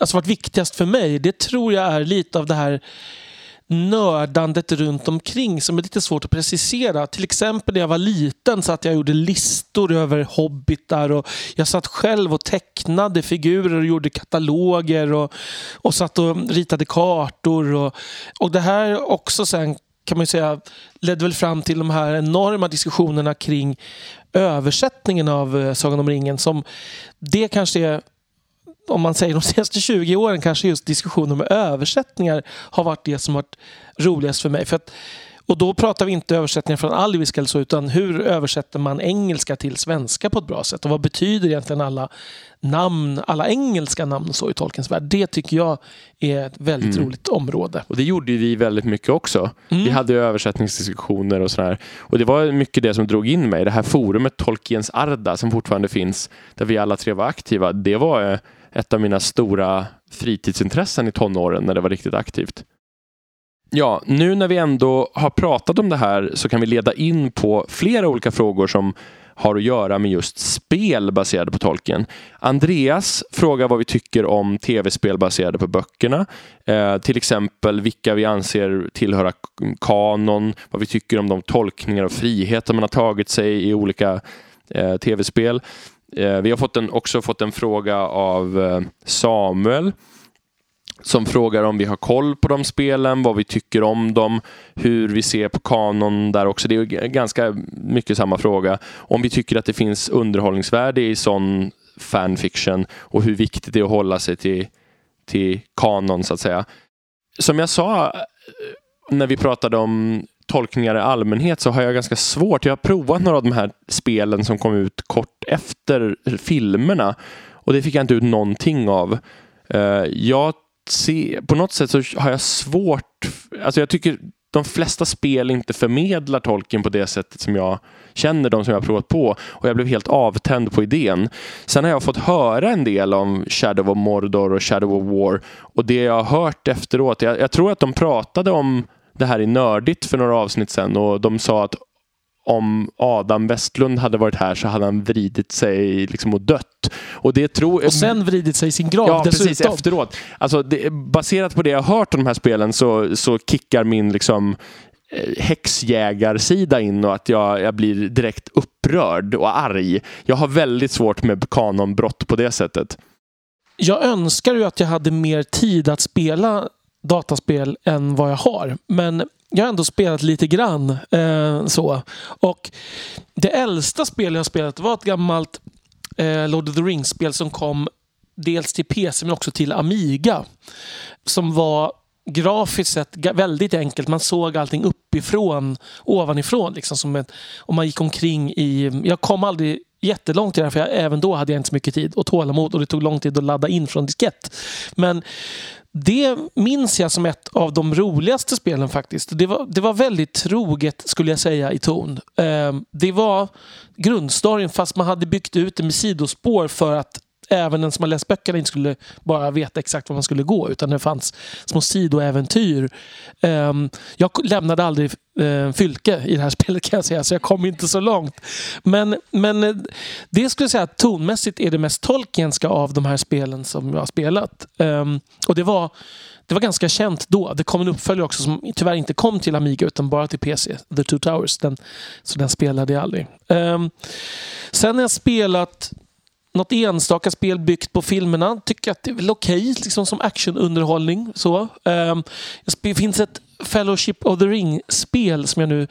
alltså varit viktigast för mig, det tror jag är lite av det här nördandet runt omkring som är lite svårt att precisera. Till exempel när jag var liten så att jag gjorde listor över hobbitar och jag satt själv och tecknade figurer och gjorde kataloger och, och satt och ritade kartor. Och, och det här också sen kan man ju säga ledde väl fram till de här enorma diskussionerna kring översättningen av eh, Sagan om ringen. Som det kanske är om man säger de senaste 20 åren kanske just diskussioner om översättningar har varit det som varit roligast för mig. För att, och då pratar vi inte översättningar från alviska eller så, utan hur översätter man engelska till svenska på ett bra sätt? Och vad betyder egentligen alla namn, alla engelska namn så i Tolkiens värld? Det tycker jag är ett väldigt Mm. roligt område. Och det gjorde vi väldigt mycket också. Mm. Vi hade översättningsdiskussioner och sådär. Och det var mycket det som drog in mig. Det här forumet Tolkiens Arda som fortfarande finns, där vi alla tre var aktiva. Det var eh, ett av mina stora fritidsintressen i tonåren när det var riktigt aktivt. Ja, nu när vi ändå har pratat om det här så kan vi leda in på flera olika frågor som har att göra med just spel baserade på Tolkien. Andreas frågar vad vi tycker om tv-spel baserade på böckerna. Eh, till exempel vilka vi anser tillhöra kanon, vad vi tycker om de tolkningar och friheter man har tagit sig i olika eh, tv-spel. Eh, vi har fått en, också fått en fråga av eh, Samuel som frågar om vi har koll på de spelen, vad vi tycker om dem, hur vi ser på kanon där också. Det är ganska mycket samma fråga. Om vi tycker att det finns underhållningsvärde i sån fanfiction och hur viktigt det är att hålla sig till, till kanon så att säga. Som jag sa eh, när vi pratade om tolkningar i allmänhet så har jag ganska svårt. Jag har provat några av de här spelen som kom ut kort efter filmerna och det fick jag inte ut någonting av. Eh, jag ser, på något sätt så har jag svårt, alltså jag tycker de flesta spel inte förmedlar tolken på det sättet som jag känner de som jag har provat på och jag blev helt avtänd på idén. Sen har jag fått höra en del om Shadow of Mordor och Shadow of War och det jag har hört efteråt, jag, jag tror att de pratade om det här i Nördigt för några avsnitt sedan och de sa att om Adam Westlund hade varit här så hade han vridit sig liksom och dött. Och det tror Och sen vridit sig i sin grav Ja, dessutom. precis. Efteråt. Alltså, det, baserat på det jag hört om de här spelen så, så kickar min liksom eh, häxjägarsida in och att jag, jag blir direkt upprörd och arg. Jag har väldigt svårt med kanonbrott på det sättet. Jag önskar ju att jag hade mer tid att spela dataspel än vad jag har. Men jag har ändå spelat lite grann. Eh, så. Och det äldsta spel jag har spelat var ett gammalt eh, Lord of the Rings-spel som kom dels till PC men också till Amiga. Som var grafiskt sett väldigt enkelt. Man såg allting uppifrån, ovanifrån. Liksom, som ett, och man gick omkring i... Jag kom aldrig jättelångt i det här för jag, även då hade jag inte så mycket tid och tålamod och det tog lång tid att ladda in från diskett. Men det minns jag som ett av de roligaste spelen faktiskt. Det var, det var väldigt troget skulle jag säga i ton. Eh, det var grundstoryn fast man hade byggt ut det med sidospår för att även den som har läst böckerna inte skulle bara veta exakt var man skulle gå utan det fanns små sidoäventyr. Um, jag lämnade aldrig uh, Fylke i det här *laughs* spelet kan jag säga så jag kom inte så långt. Men, men eh, det skulle jag säga att tonmässigt är det mest Tolkienska av de här spelen som jag har spelat. Um, och det var det var ganska känt då. Det kom en uppföljare också som tyvärr inte kom till Amiga utan bara till PC. The Two Towers. Den, så den spelade jag aldrig. Um, sen har jag spelat något enstaka spel byggt på filmerna. Tycker att det är väl okej liksom som actionunderhållning. Så. Ehm, det finns ett Fellowship of the Ring-spel som jag nu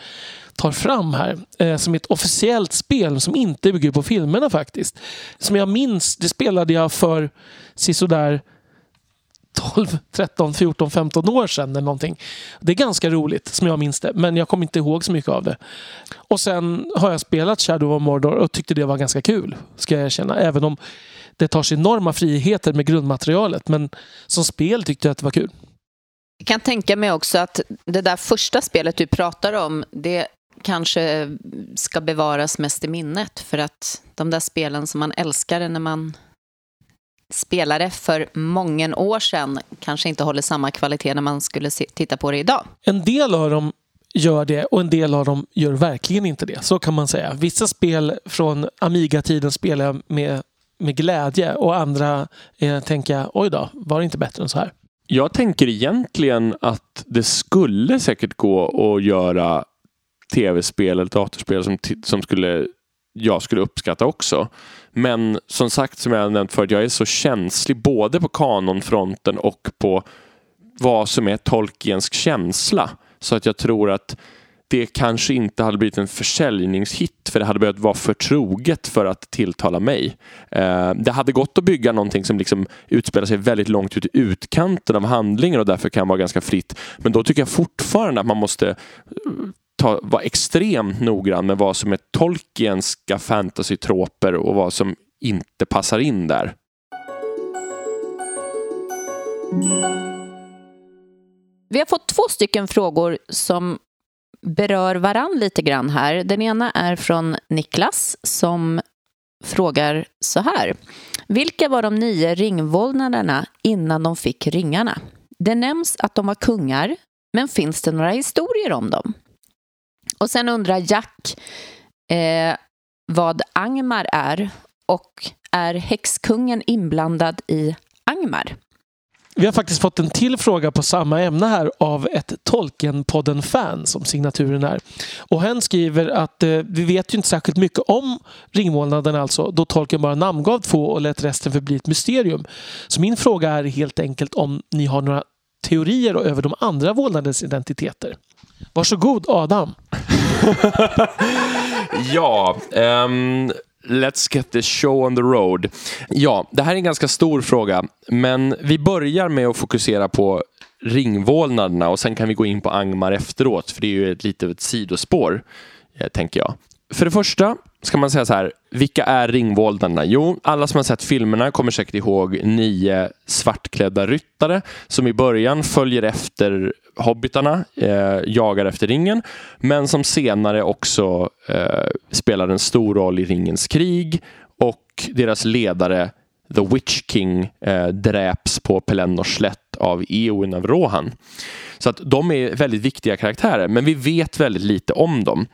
tar fram här. Eh, som är ett officiellt spel som inte bygger på filmerna faktiskt. Som jag minns, det spelade jag för sisådär 12, 13, 14, 15 år sedan eller någonting. Det är ganska roligt som jag minns det, men jag kommer inte ihåg så mycket av det. Och sen har jag spelat Shadow of Mordor och tyckte det var ganska kul, ska jag erkänna. Även om det tar sig enorma friheter med grundmaterialet. Men som spel tyckte jag att det var kul. Jag kan tänka mig också att det där första spelet du pratar om, det kanske ska bevaras mest i minnet. För att de där spelen som man älskade när man spelare för många år sedan kanske inte håller samma kvalitet när man skulle titta på det idag. En del av dem gör det och en del av dem gör verkligen inte det. Så kan man säga. Vissa spel från Amiga-tiden spelar jag med, med glädje och andra eh, tänker jag, oj då, var det inte bättre än så här? Jag tänker egentligen att det skulle säkert gå att göra tv-spel eller datorspel som, som skulle jag skulle uppskatta också. Men som sagt, som jag nämnt förut, jag är så känslig både på kanonfronten och på vad som är Tolkiensk känsla. Så att jag tror att det kanske inte hade blivit en försäljningshit för det hade behövt vara för troget för att tilltala mig. Eh, det hade gått att bygga någonting som liksom utspelar sig väldigt långt ut i utkanten av handlingen och därför kan vara ganska fritt. Men då tycker jag fortfarande att man måste eh, ta, vara extremt noggrann med vad som är Tolkienska fantasytroper och vad som inte passar in där. Vi har fått två stycken frågor som berör varann lite grann här. Den ena är från Niklas som frågar så här. Vilka var de nio ringvålnaderna innan de fick ringarna? Det nämns att de var kungar, men finns det några historier om dem? Och sen undrar Jack eh, vad Angmar är och är häxkungen inblandad i Angmar? Vi har faktiskt fått en till fråga på samma ämne här av ett Tolkienpodden-fan som signaturen är. Och hen skriver att eh, vi vet ju inte särskilt mycket om ringmålnaden alltså, då Tolkien bara namngav två och lät resten förbli ett mysterium. Så min fråga är helt enkelt om ni har några teorier över de andra vålnadens identiteter. Varsågod Adam. *laughs* ja, um, let's get the show on the road. Ja, det här är en ganska stor fråga, men vi börjar med att fokusera på ringvålnaderna och sen kan vi gå in på Angmar efteråt, för det är ju ett litet sidospår, eh, tänker jag. För det första ska man säga så här, vilka är ringvåldarna? Jo, alla som har sett filmerna kommer säkert ihåg nio svartklädda ryttare som i början följer efter hobbitarna, eh, jagar efter ringen, men som senare också eh, spelar en stor roll i ringens krig och deras ledare The Witch King eh, dräps på Pelennors slätt av Eowyn av Rohan. Så att de är väldigt viktiga karaktärer, men vi vet väldigt lite om dem.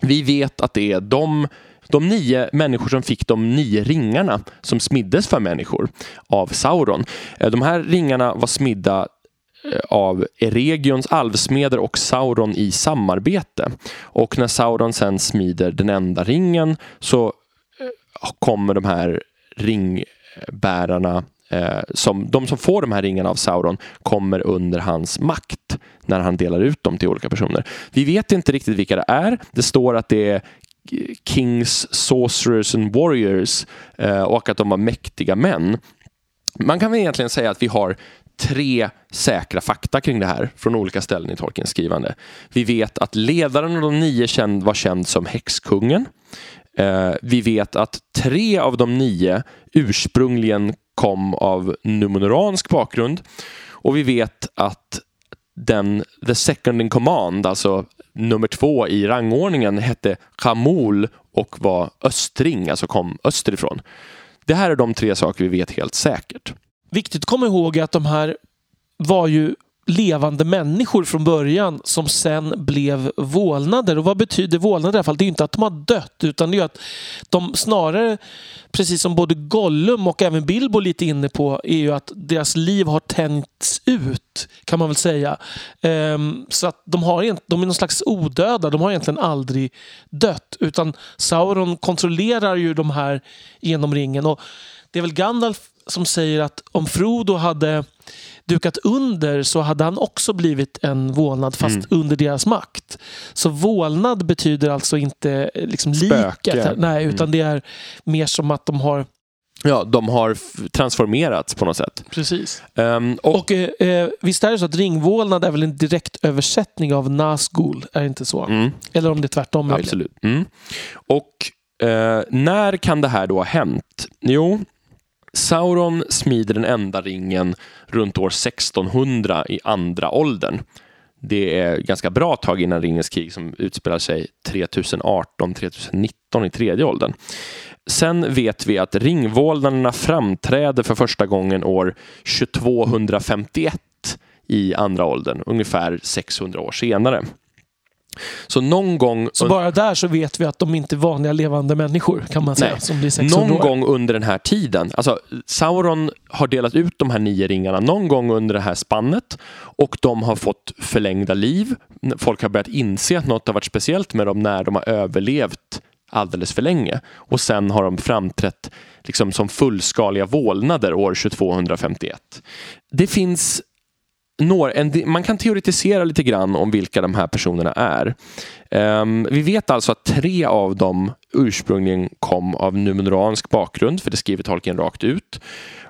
Vi vet att det är de, de nio människor som fick de nio ringarna som smiddes för människor av Sauron. Eh, de här ringarna var smidda eh, av Eregions alvsmeder och Sauron i samarbete. Och när Sauron sen smider den enda ringen så eh, kommer de här ringbärarna Eh, som, de som får de här ringarna av Sauron kommer under hans makt när han delar ut dem till olika personer. Vi vet inte riktigt vilka det är. Det står att det är Kings, Sorcerers and Warriors eh, och att de var mäktiga män. Man kan väl egentligen säga att vi har tre säkra fakta kring det här från olika ställen i Tolkiens skrivande. Vi vet att ledaren av de nio känd, var känd som häxkungen. Eh, vi vet att tre av de nio ursprungligen kom av numenoransk bakgrund och vi vet att den the second in command, alltså nummer två i rangordningen, hette Kamul och var östring, alltså kom österifrån. Det här är de tre saker vi vet helt säkert. Viktigt att komma ihåg att de här var ju levande människor från början som sen blev vålnader. Och vad betyder vålnader i alla fall? Det är ju inte att de har dött utan det är att de snarare, precis som både Gollum och även Bilbo lite inne på, är ju att deras liv har tänts ut kan man väl säga. Um, så att de, har, de är någon slags odöda. De har egentligen aldrig dött utan Sauron kontrollerar ju de här genom ringen. Och det är väl Gandalf som säger att om Frodo hade dukat under så hade han också blivit en vålnad fast mm. under deras makt. Så vålnad betyder alltså inte liksom liket. Nej, utan mm. det är mer som att de har Ja, de har transformerats på något sätt. Precis. Um, och och eh, visst är det så att ringvålnad är väl en direkt översättning av Nazgul? Är det inte så? Mm. Eller om det är tvärtom. Absolut. Mm. Och eh, när kan det här då ha hänt? Jo, Sauron smider den enda ringen runt år 1600 i andra åldern. Det är ganska bra tag innan Ringens krig som utspelar sig 3018-3019 i tredje åldern. Sen vet vi att ringvålnaderna framträder för första gången år 2251 i andra åldern, ungefär 600 år senare. Så någon gång... Så bara där så vet vi att de inte är vanliga levande människor kan man säga. Nej. Som blir 600 någon år. gång under den här tiden. Alltså, Sauron har delat ut de här nio ringarna någon gång under det här spannet och de har fått förlängda liv. Folk har börjat inse att något har varit speciellt med dem när de har överlevt alldeles för länge. Och sen har de framträtt liksom som fullskaliga vålnader år 2251. Det finns några, en, man kan teoretisera lite grann om vilka de här personerna är. Um, vi vet alltså att tre av dem ursprungligen kom av numeransk bakgrund, för det skriver Tolkien rakt ut.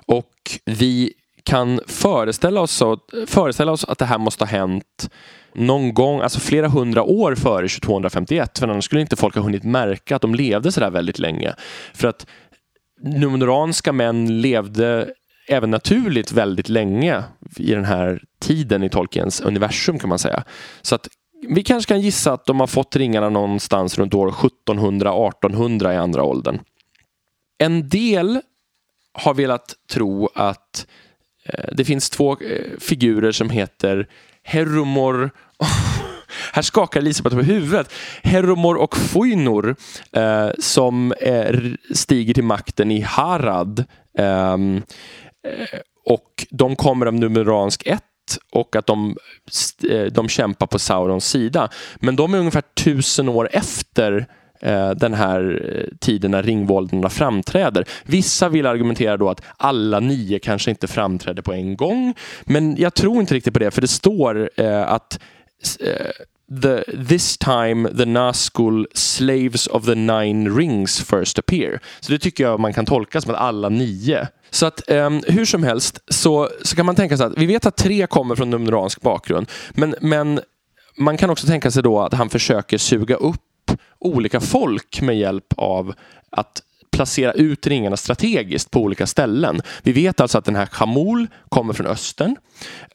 Och vi kan föreställa oss, föreställa oss att det här måste ha hänt någon gång, alltså flera hundra år före 2251, för annars skulle inte folk ha hunnit märka att de levde sådär väldigt länge. För att numeranska män levde även naturligt väldigt länge i den här tiden i Tolkiens universum kan man säga. Så att vi kanske kan gissa att de har fått ringarna någonstans runt år 1700-1800 i andra åldern. En del har velat tro att eh, det finns två eh, figurer som heter Heromor *laughs* här skakar Elisabeth på huvudet. Heromor och Foinor eh, som stiger till makten i Harad. Eh, Eh, och de kommer av numeransk 1 och att de, eh, de kämpar på Saurons sida. Men de är ungefär tusen år efter eh, den här tiden när ringvåldarna framträder. Vissa vill argumentera då att alla nio kanske inte framträder på en gång. Men jag tror inte riktigt på det, för det står att the, this time the Nazgul slaves of the nine rings first appear. Så det tycker jag man kan tolka som att alla nio. Så att um, hur som helst så, så kan man tänka sig att vi vet att tre kommer från numeransk bakgrund. Men, men man kan också tänka sig då att han försöker suga upp olika folk med hjälp av att placera ut ringarna strategiskt på olika ställen. Vi vet alltså att den här Khamul kommer från östern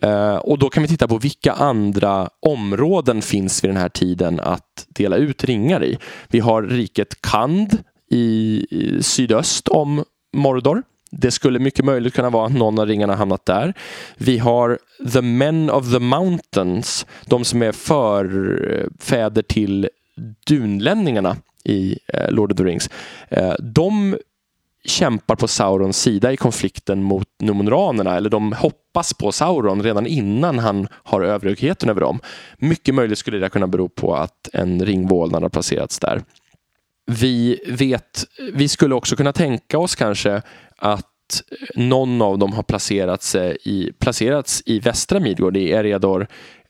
eh, och då kan vi titta på vilka andra områden finns vid den här tiden att dela ut ringar i. Vi har riket Kand i, i sydöst om Mordor. Det skulle mycket möjligt kunna vara att någon av ringarna hamnat där. Vi har The Men of the Mountains, de som är förfäder till dunlänningarna i eh, Lord of the Rings. Eh, de kämpar på Saurons sida i konflikten mot Numenoranerna, eller de hoppas på Sauron redan innan han har överhögheten över dem. Mycket möjligt skulle det kunna bero på att en ringvålnad har placerats där. Vi vet, vi skulle också kunna tänka oss kanske att någon av dem har placerats eh, i, placerats i västra Midgård, i Eriador.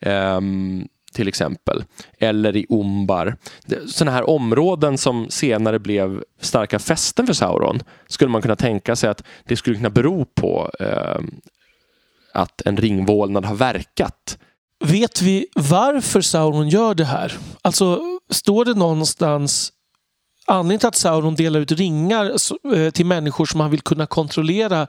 Um, ehm, till exempel. Eller i Umbar. Sådana här områden som senare blev starka fästen för Sauron skulle man kunna tänka sig att det skulle kunna bero på eh, att en ringvålnad har verkat. Vet vi varför Sauron gör det här? Alltså, står det någonstans anledningen till att Sauron delar ut ringar eh, till människor som han vill kunna kontrollera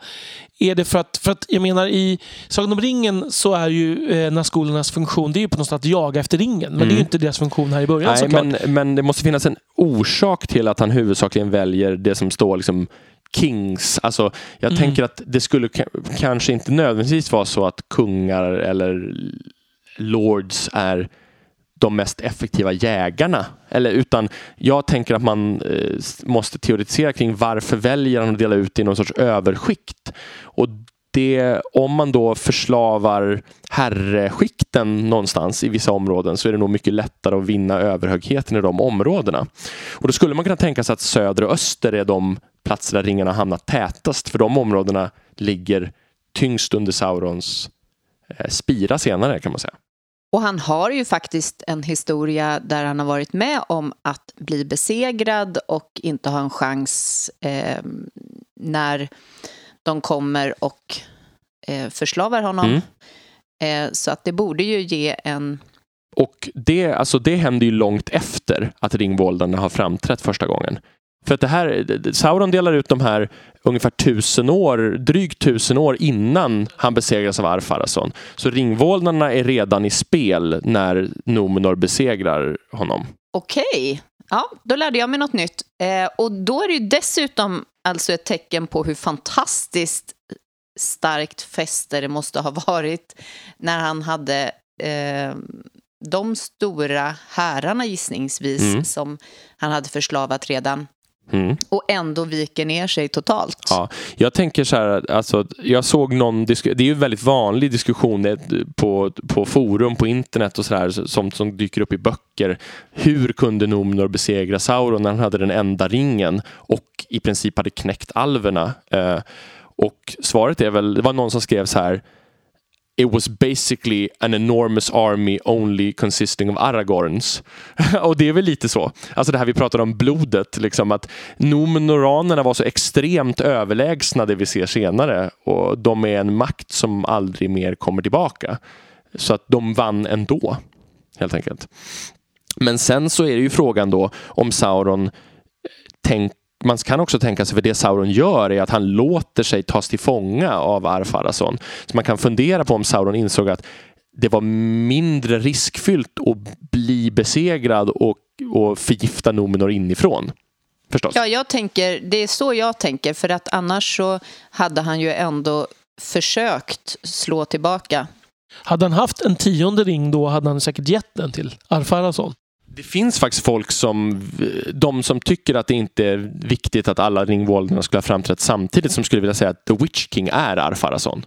är det för att, för att jag menar i Sagan om ringen så är ju eh, Nazgulernas funktion det är ju på något sätt att jaga efter ringen. Men mm. det är ju inte deras funktion här i början Nej, såklart. Men, men det måste finnas en orsak till att han huvudsakligen väljer det som står liksom Kings. Alltså, jag mm. tänker att det skulle kanske inte nödvändigtvis vara så att kungar eller lords är de mest effektiva jägarna. Eller, utan jag tänker att man eh, måste teoretisera kring varför väljer han att dela ut i någon sorts överskikt. Och det, om man då förslavar herreskikten någonstans i vissa områden så är det nog mycket lättare att vinna överhögheten i de områdena. Och då skulle man kunna tänka sig att söder och öster är de platser där ringarna hamnar tätast för de områdena ligger tyngst under Saurons eh, spira senare kan man säga. Och han har ju faktiskt en historia där han har varit med om att bli besegrad och inte ha en chans eh, när de kommer och eh, förslavar honom. Mm. Eh, så att det borde ju ge en... Och det, alltså det händer ju långt efter att ringvåldarna har framträtt första gången. För att det här, Sauron delar ut de här ungefär tusen år, drygt tusen år innan han besegras av Arfarason. Så ringvåldarna är redan i spel när Numenor besegrar honom. Okej, ja, då lärde jag mig något nytt. Eh, och då är det ju dessutom alltså ett tecken på hur fantastiskt starkt fäste det måste ha varit när han hade eh, de stora herrarna gissningsvis Mm. som han hade förslavat redan Mm. och ändå viker ner sig totalt. Ja, jag tänker så här, alltså, jag såg någon det är ju en väldigt vanlig diskussion eh, på, på forum på internet och så där, som, som dyker upp i böcker. Hur kunde Numenor besegra Sauron när han hade den enda ringen och i princip hade knäckt alverna? Eh, och svaret är väl, det var någon som skrev så här It was basically an enormous army only consisting of Aragorns. *laughs* och det är väl lite så. Alltså det här vi pratade om blodet, liksom att Numenoranerna var så extremt överlägsna det vi ser senare och de är en makt som aldrig mer kommer tillbaka. Så att de vann ändå, helt enkelt. Men sen så är det ju frågan då om Sauron tänk, man kan också tänka sig, för det Sauron gör är att han låter sig tas till fånga av Ar-Pharason. Så man kan fundera på om Sauron insåg att det var mindre riskfyllt att bli besegrad och, och förgifta Numenor inifrån. Förstås. Ja, jag tänker, det är så jag tänker, för att annars så hade han ju ändå försökt slå tillbaka. Hade han haft en tionde ring då hade han säkert gett den till Arfarason. Det finns faktiskt folk som, de som tycker att det inte är viktigt att alla ringvåldarna skulle ha framträtt samtidigt som skulle vilja säga att The Witch King är Arfarason.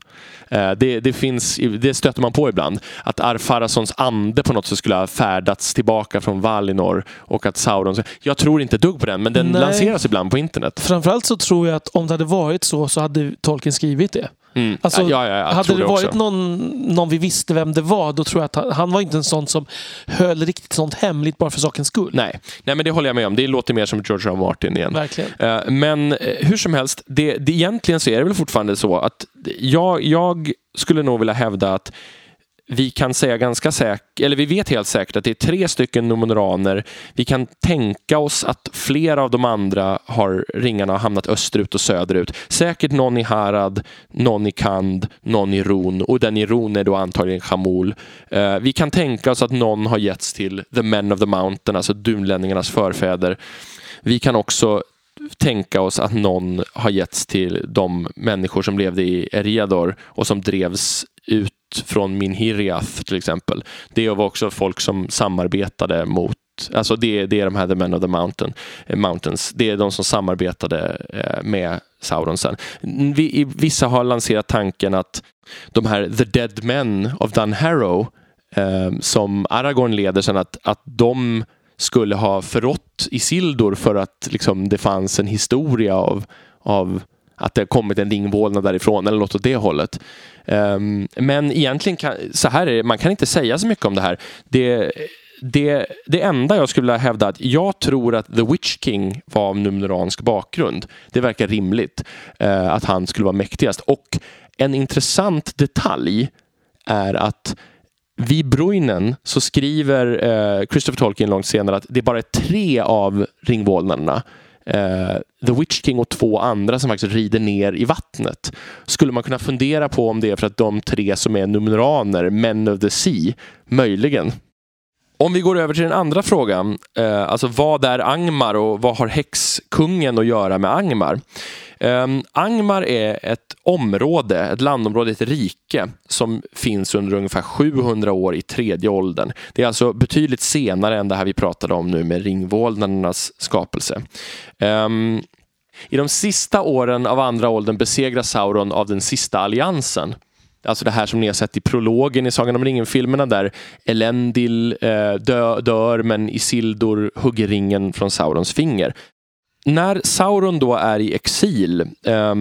Eh, Det, det, finns, det stöter man på ibland. Att Arfarasons ande på något sätt skulle ha färdats tillbaka från Valinor och att Sauron... Jag tror inte dugg på den, men den Nej. lanseras ibland på internet. Framförallt så tror jag att om det hade varit så så hade Tolkien skrivit det. Mm. Alltså, ja, ja, ja, hade det varit någon, någon vi visste vem det var, då tror jag att han, han var inte en sån som höll riktigt sånt hemligt bara för sakens skull. Nej. Nej, men det håller jag med om. Det låter mer som George R. Martin igen. Verkligen. Eh, Men eh, hur som helst, det, det, egentligen så är det väl fortfarande så att jag, jag skulle nog vilja hävda att vi kan säga ganska säkert, eller vi vet helt säkert att det är tre stycken nomonoraner. Vi kan tänka oss att flera av de andra har ringarna har hamnat österut och söderut. Säkert någon i Harad, någon i Kand, någon i Ron och den i Ron är då antagligen Chamol. Eh, vi kan tänka oss att någon har getts till The Men of the Mountain, alltså dunlänningarnas förfäder. Vi kan också tänka oss att någon har getts till de människor som levde i Eriador och som drevs ut från Minhiriath till exempel. Det var också folk som samarbetade mot Alltså det, det är de här The Men of the Mountain, eh, Mountains. Det är de som samarbetade eh, med Sauron sen. Vi, vissa har lanserat tanken att de här The Dead Men of Dunharrow eh, som Aragorn leder sen, att, att de skulle ha förrått Isildur för att liksom, det fanns en historia av, av att det har kommit en ringvålnad därifrån eller något åt det hållet. Um, men egentligen kan, så här är det, man kan inte säga så mycket om det här. Det, det, det enda jag skulle vilja hävda att jag tror att The Witch King var av numeransk bakgrund. Det verkar rimligt uh, att han skulle vara mäktigast. Och en intressant detalj är att vid Bruinen så skriver uh, Christopher Tolkien långt senare att det bara är tre av ringvålnaderna eh, The Witch King och två andra som faktiskt rider ner i vattnet. Skulle man kunna fundera på om det är för att de tre som är numeraner, Men of the Sea, möjligen. Om vi går över till den andra frågan, eh, alltså vad är Angmar och vad har häxkungen att göra med Angmar? Eh, Angmar är ett område, ett landområde, ett rike som finns under ungefär 700 år i tredje åldern. Det är alltså betydligt senare än det här vi pratade om nu med ringvålnadernas skapelse. Eh, I de sista åren av andra åldern besegras Sauron av den sista alliansen. Alltså det här som ni har sett i prologen i Sagan om ringen-filmerna där Elendil eh, dö, dör men Isildur hugger ringen från Saurons finger. När Sauron då är i exil, eh,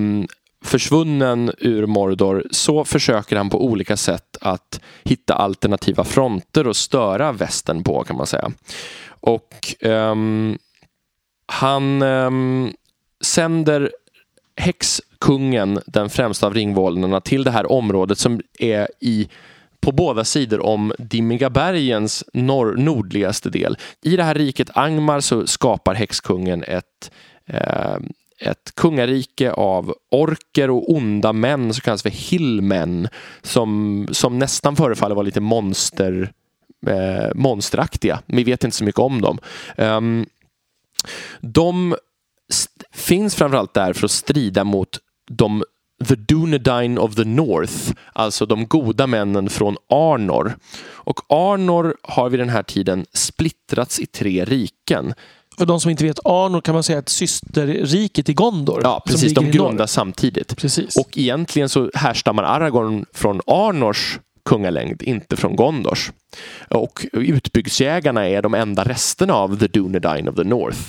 försvunnen ur Mordor, så försöker han på olika sätt att hitta alternativa fronter och störa västern på kan man säga. Och eh, han ehm, sänder häxkungen, den främsta av ringvålnaderna, till det här området som är i på båda sidor om Dimmigabergens norr, nordligaste del. I det här riket Angmar så skapar häxkungen ett eh, ett kungarike av orker och onda män som kallas för hillmen som, som nästan förefaller vara lite monster, eh, monsteraktiga. Vi vet inte så mycket om dem. Um, de finns framförallt där för att strida mot de The Dunedain of the North, alltså de goda männen från Arnor. Och Arnor har vid den här tiden splittrats i tre riken. För de som inte vet, Arnor kan man säga är ett systerrike till Gondor. Ja, precis. De grundas samtidigt. Precis. Och egentligen så härstammar Aragorn från Arnors kungalängd, inte från Gondors. Och utbyggsjägarna är de enda resterna av The Dunedain of the North.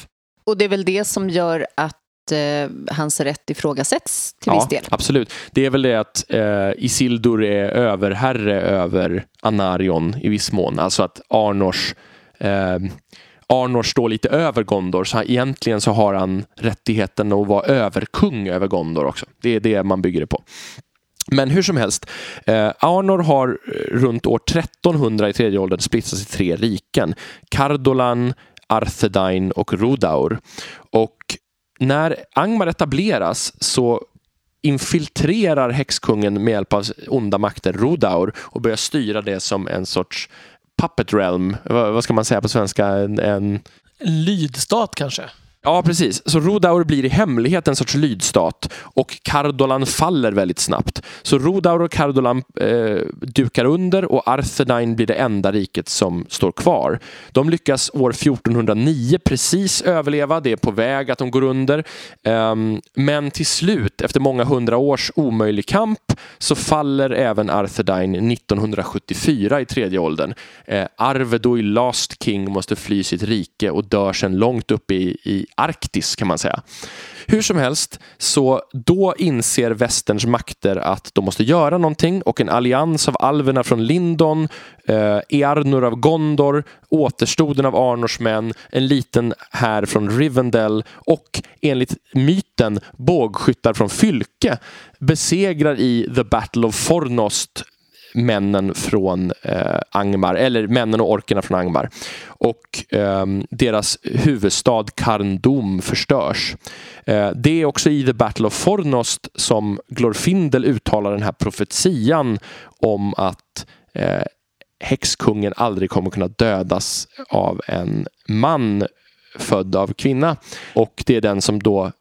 Och det är väl det som gör att eh, hans rätt ifrågasätts till ja, viss del? absolut. Det är väl det att eh, Isildur är överherre över Anarion i viss mån. Alltså att Arnors eh, Arnor står lite över Gondor, så egentligen så har han rättigheten att vara överkung över Gondor också. Det är det man bygger det på. Men hur som helst, eh, Arnor har eh, runt år 1300 i tredje åldern splittrats i tre riken. Cardolan, Arthedain och Rodaur. Och när Angmar etableras så infiltrerar häxkungen med hjälp av onda makter Rodaur och börjar styra det som en sorts puppet realm. Vad ska man säga på svenska? En, en... lydstat kanske? Ja, precis. Så Rodaur blir i hemlighet en sorts lydstat och Cardolan faller väldigt snabbt. Så Rodaur och Cardolan eh, dukar under och Arthedain blir det enda riket som står kvar. De lyckas år 1409 precis överleva, det är på väg att de går under. Um, men till slut, efter många hundra års omöjlig kamp, så faller även Arthedain 1974 i tredje åldern. Eh, Arvedoi Last King måste fly sitt rike och dör sen långt upp i, i Arktis kan man säga. Hur som helst, så då inser västerns makter att de måste göra någonting och en allians av alverna från Lindon, eh, Earnur av Gondor, återstoden av Arnors män, en liten här från Rivendell och enligt myten bågskyttar från Fylke besegrar i The Battle of Fornost männen från eh, Angmar, eller männen och orkerna från Angmar. Och eh, deras huvudstad Karndom förstörs. Eh, det är också i The Battle of Fornost som Glorfindel uttalar den här profetian om att eh, häxkungen aldrig kommer kunna dödas av en man född av kvinna. Och det är den som då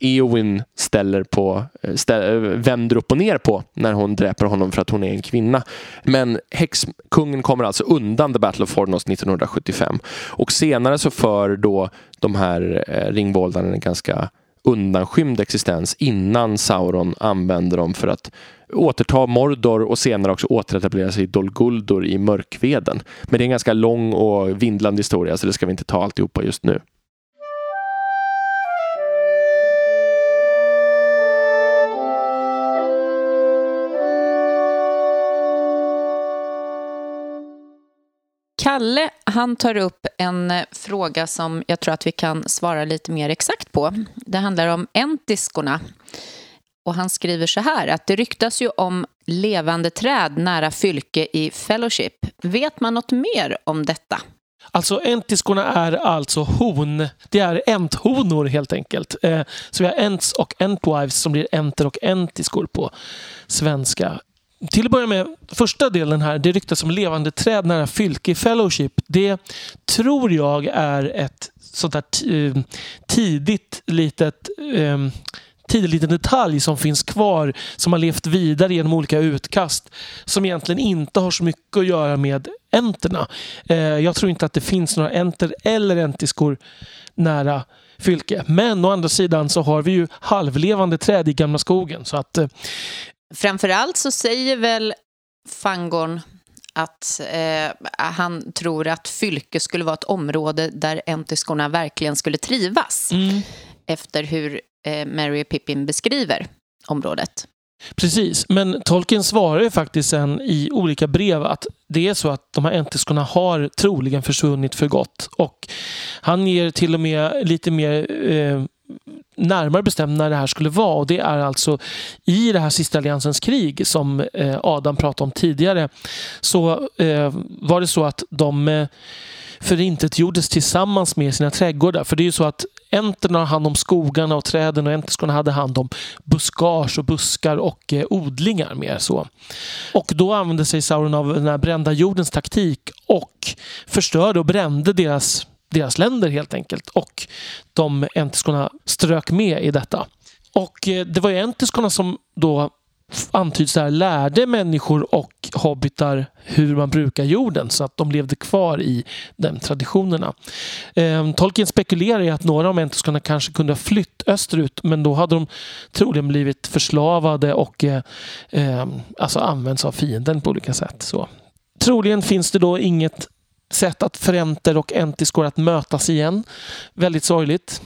Eowyn ställer på, eh, ställer, eh, vänder upp och ner på när hon dräper honom för att hon är en kvinna. Men häxkungen kommer alltså undan The Battle of Fornos 1975. Och senare så för då de här eh, ringvåldarna en ganska undanskymd existens innan Sauron använder dem för att återta Mordor och senare också återetablera sig i Dol Guldur i Mörkveden. Men det är en ganska lång och vindlande historia så det ska vi inte ta alltihopa just nu. Kalle han tar upp en eh, fråga som jag tror att vi kan svara lite mer exakt på. Det handlar om entiskorna. Och han skriver så här att det ryktas ju om levande träd nära Fylke i Fellowship. Vet man något mer om detta? Alltså entiskorna är alltså hon. Det är enthonor helt enkelt. Eh, så vi har ents och entwives som blir enter och entiskor på svenska till att börja med, första delen här, det ryktas om levande träd nära Fylke Fellowship. Det tror jag är ett sånt där eh, tidigt litet um, tidig liten detalj som finns kvar som har levt vidare genom olika utkast som egentligen inte har så mycket att göra med enterna. Eh, jag tror inte att det finns några enter eller entiskor nära Fylke. Men å andra sidan så har vi ju halvlevande träd i Gamla skogen. Så att eh, Framförallt så säger väl Fangorn att eh, han tror att Fylke skulle vara ett område där entiskorna verkligen skulle trivas. Mm. Efter hur eh, Mary Pippin beskriver området. Precis, men Tolkien svarar ju faktiskt sen i olika brev att det är så att de här entiskorna har troligen försvunnit för gott. Och han ger till och med lite mer eh, närmare bestämt när det här skulle vara. Och det är alltså i det här sista alliansens krig som eh, Adam pratade om tidigare. Så eh, var det så att de eh, förintetgjordes tillsammans med sina trädgårdar. För det är ju så att enterna har hand om skogarna och träden och enterskorna hade hand om buskage och buskar och eh, odlingar mer så. Och då använde sig Sauron av den här brända jordens taktik och förstörde och brände deras deras länder helt enkelt. Och de entiskorna strök med i detta. Och eh, det var ju entiskorna som då antyds där lärde människor och hobbitar hur man brukar jorden så att de levde kvar i de traditionerna. Ehm, Tolkien spekulerar i att några av entiskorna kanske kunde ha flytt österut men då hade de troligen blivit förslavade och eh, eh, alltså använts av fienden på olika sätt. Så. Troligen finns det då inget sätt att förenter och entis går att mötas igen. Väldigt sorgligt.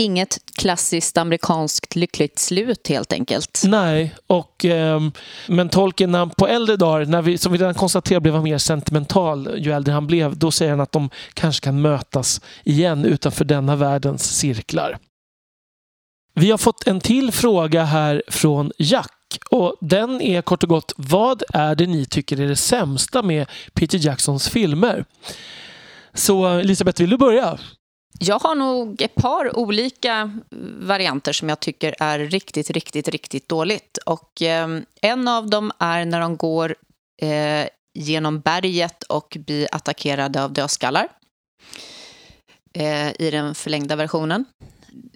Inget klassiskt amerikanskt lyckligt slut helt enkelt. Nej, och, eh, men Tolkien när på äldre dagar, när vi, som vi redan konstaterat blev han mer sentimental ju äldre han blev, då säger han att de kanske kan mötas igen utanför denna världens cirklar. Vi har fått en till fråga här från Jack och den är kort och gott, vad är det ni tycker är det sämsta med Peter Jacksons filmer? Så Elisabeth, vill du börja? Jag har nog ett par olika varianter som jag tycker är riktigt, riktigt, riktigt dåligt. Och eh, en av dem är när de går eh, genom berget och blir attackerade av dödskallar. Eh, I den förlängda versionen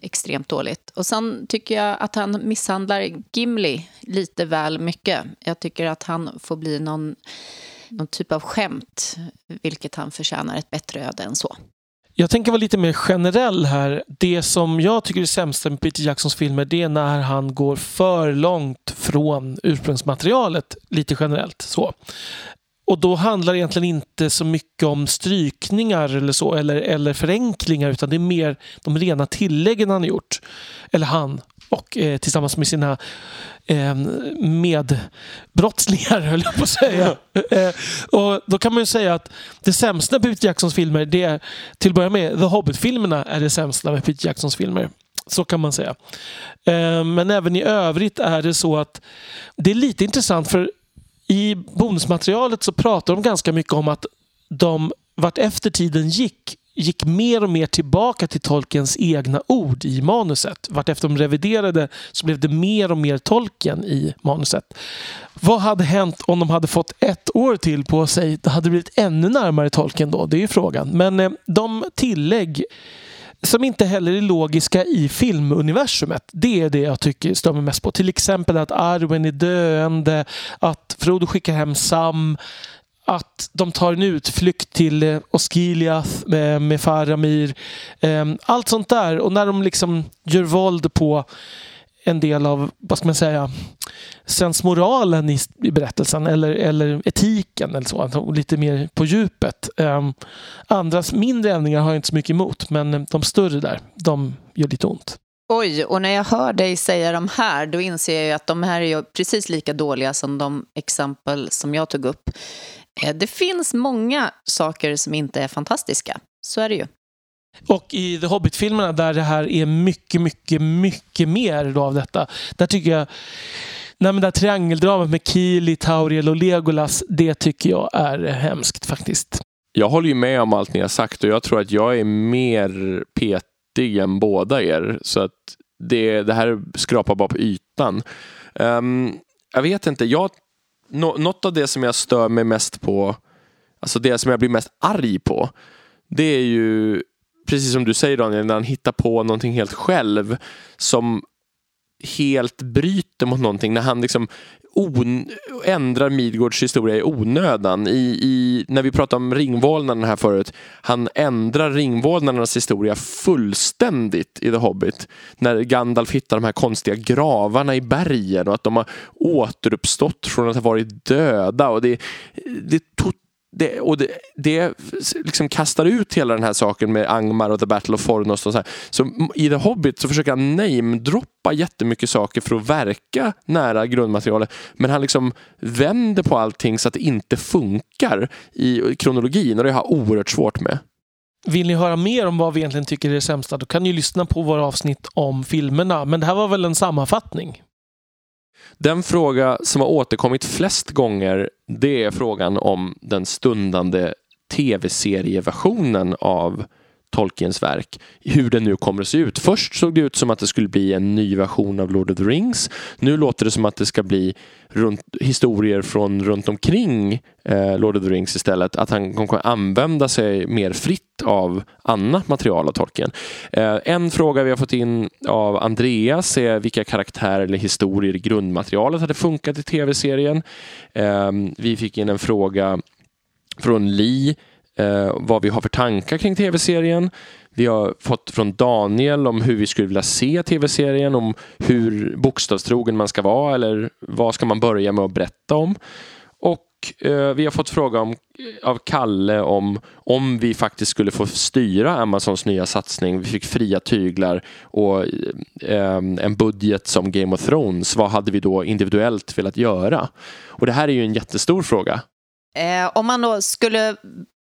extremt dåligt. Och sen tycker jag att han misshandlar Gimli lite väl mycket. Jag tycker att han får bli någon, någon typ av skämt, vilket han förtjänar ett bättre öde än så. Jag tänker vara lite mer generell här. Det som jag tycker är sämst med Peter Jacksons filmer det är när han går för långt från ursprungsmaterialet, lite generellt. så. Och då handlar det egentligen inte så mycket om strykningar eller så eller, eller förenklingar utan det är mer de rena tilläggen han har gjort. Eller han och eh, tillsammans med sina eh, medbrottslingar *laughs* höll jag på att säga. *laughs* eh, och då kan man ju säga att det sämsta med Peter Jacksons filmer det är till att börja med The Hobbit-filmerna är det sämsta med Peter Jacksons filmer. Så kan man säga. Eh, men även i övrigt är det så att det är lite intressant för i bonusmaterialet så pratar de ganska mycket om att de vart efter tiden gick gick mer och mer tillbaka till Tolkiens egna ord i manuset. Vart efter de reviderade så blev det mer och mer Tolkien i manuset. Vad hade hänt om de hade fått ett år till på sig? Det hade blivit ännu närmare Tolkien då, det är ju frågan. Men eh, de tillägg som inte heller är logiska i filmuniversumet. Det är det jag tycker stör mig mest på. Till exempel att Arwen är döende, att Frodo skickar hem Sam, att de tar en utflykt till eh, Osgiliath med, med Faramir. Ehm, allt sånt där. Och när de liksom gör våld på en del av, vad ska man säga, sensmoralen i, i berättelsen eller, eller etiken eller så. Lite mer på djupet. Um, andras mindre ändringar har jag inte så mycket emot men de större där, de gör lite ont. Oj, och när jag hör dig säga de här då inser jag ju att de här är ju precis lika dåliga som de exempel som jag tog upp. Eh, det finns många saker som inte är fantastiska. Så är det ju. Och i The Hobbit-filmerna där det här är mycket, mycket, mycket mer av detta. Där tycker jag Nej, men det här triangeldramat med Kili, Tauriel och Legolas, det tycker jag är hemskt faktiskt. Jag håller ju med om allt ni har sagt och jag tror att jag är mer petig än båda er. Så att det, det här skrapar bara på ytan. Um, jag vet inte, jag, no, något av det som jag stör mig mest på, alltså det som jag blir mest arg på, det är ju precis som du säger Daniel, när han hittar på någonting helt själv som helt bryter mot någonting. När han liksom ändrar Midgårds historia i onödan. I, i, när vi pratade om ringvålnaden här förut. Han ändrar ringvålnadernas historia fullständigt i The Hobbit. När Gandalf hittar de här konstiga gravarna i bergen och att de har återuppstått från att ha varit döda. Och det, det är det, och det, det liksom kastar ut hela den här saken med Angmar och The Battle of Fornos. Och så, här. så I The Hobbit så försöker han namedroppa jättemycket saker för att verka nära grundmaterialet. Men han liksom vänder på allting så att det inte funkar i kronologin och det har jag oerhört svårt med. Vill ni höra mer om vad vi egentligen tycker är det sämsta, då kan ni lyssna på våra avsnitt om filmerna. Men det här var väl en sammanfattning? Den fråga som har återkommit flest gånger, det är frågan om den stundande tv-serieversionen av Tolkiens verk. Hur den nu kommer att se ut. Först såg det ut som att det skulle bli en ny version av Lord of the Rings. Nu låter det som att det ska bli runt, historier från runt omkring eh, Lord of the Rings istället. Att han kommer använda sig mer fritt av annat material av Tolkien. Eh, en fråga vi har fått in av Andreas är vilka karaktärer eller historier i grundmaterialet hade funkat i tv-serien. Eh, vi fick in en fråga från Li eh, vad vi har för tankar kring tv-serien. Vi har fått från Daniel om hur vi skulle vilja se tv-serien, om hur bokstavstrogen man ska vara eller vad ska man börja med att berätta om. Och eh, vi har fått fråga om, av Kalle om om vi faktiskt skulle få styra Amazons nya satsning. Vi fick fria tyglar och eh, en budget som Game of Thrones. Vad hade vi då individuellt velat göra? Och det här är ju en jättestor fråga. Eh, om man då skulle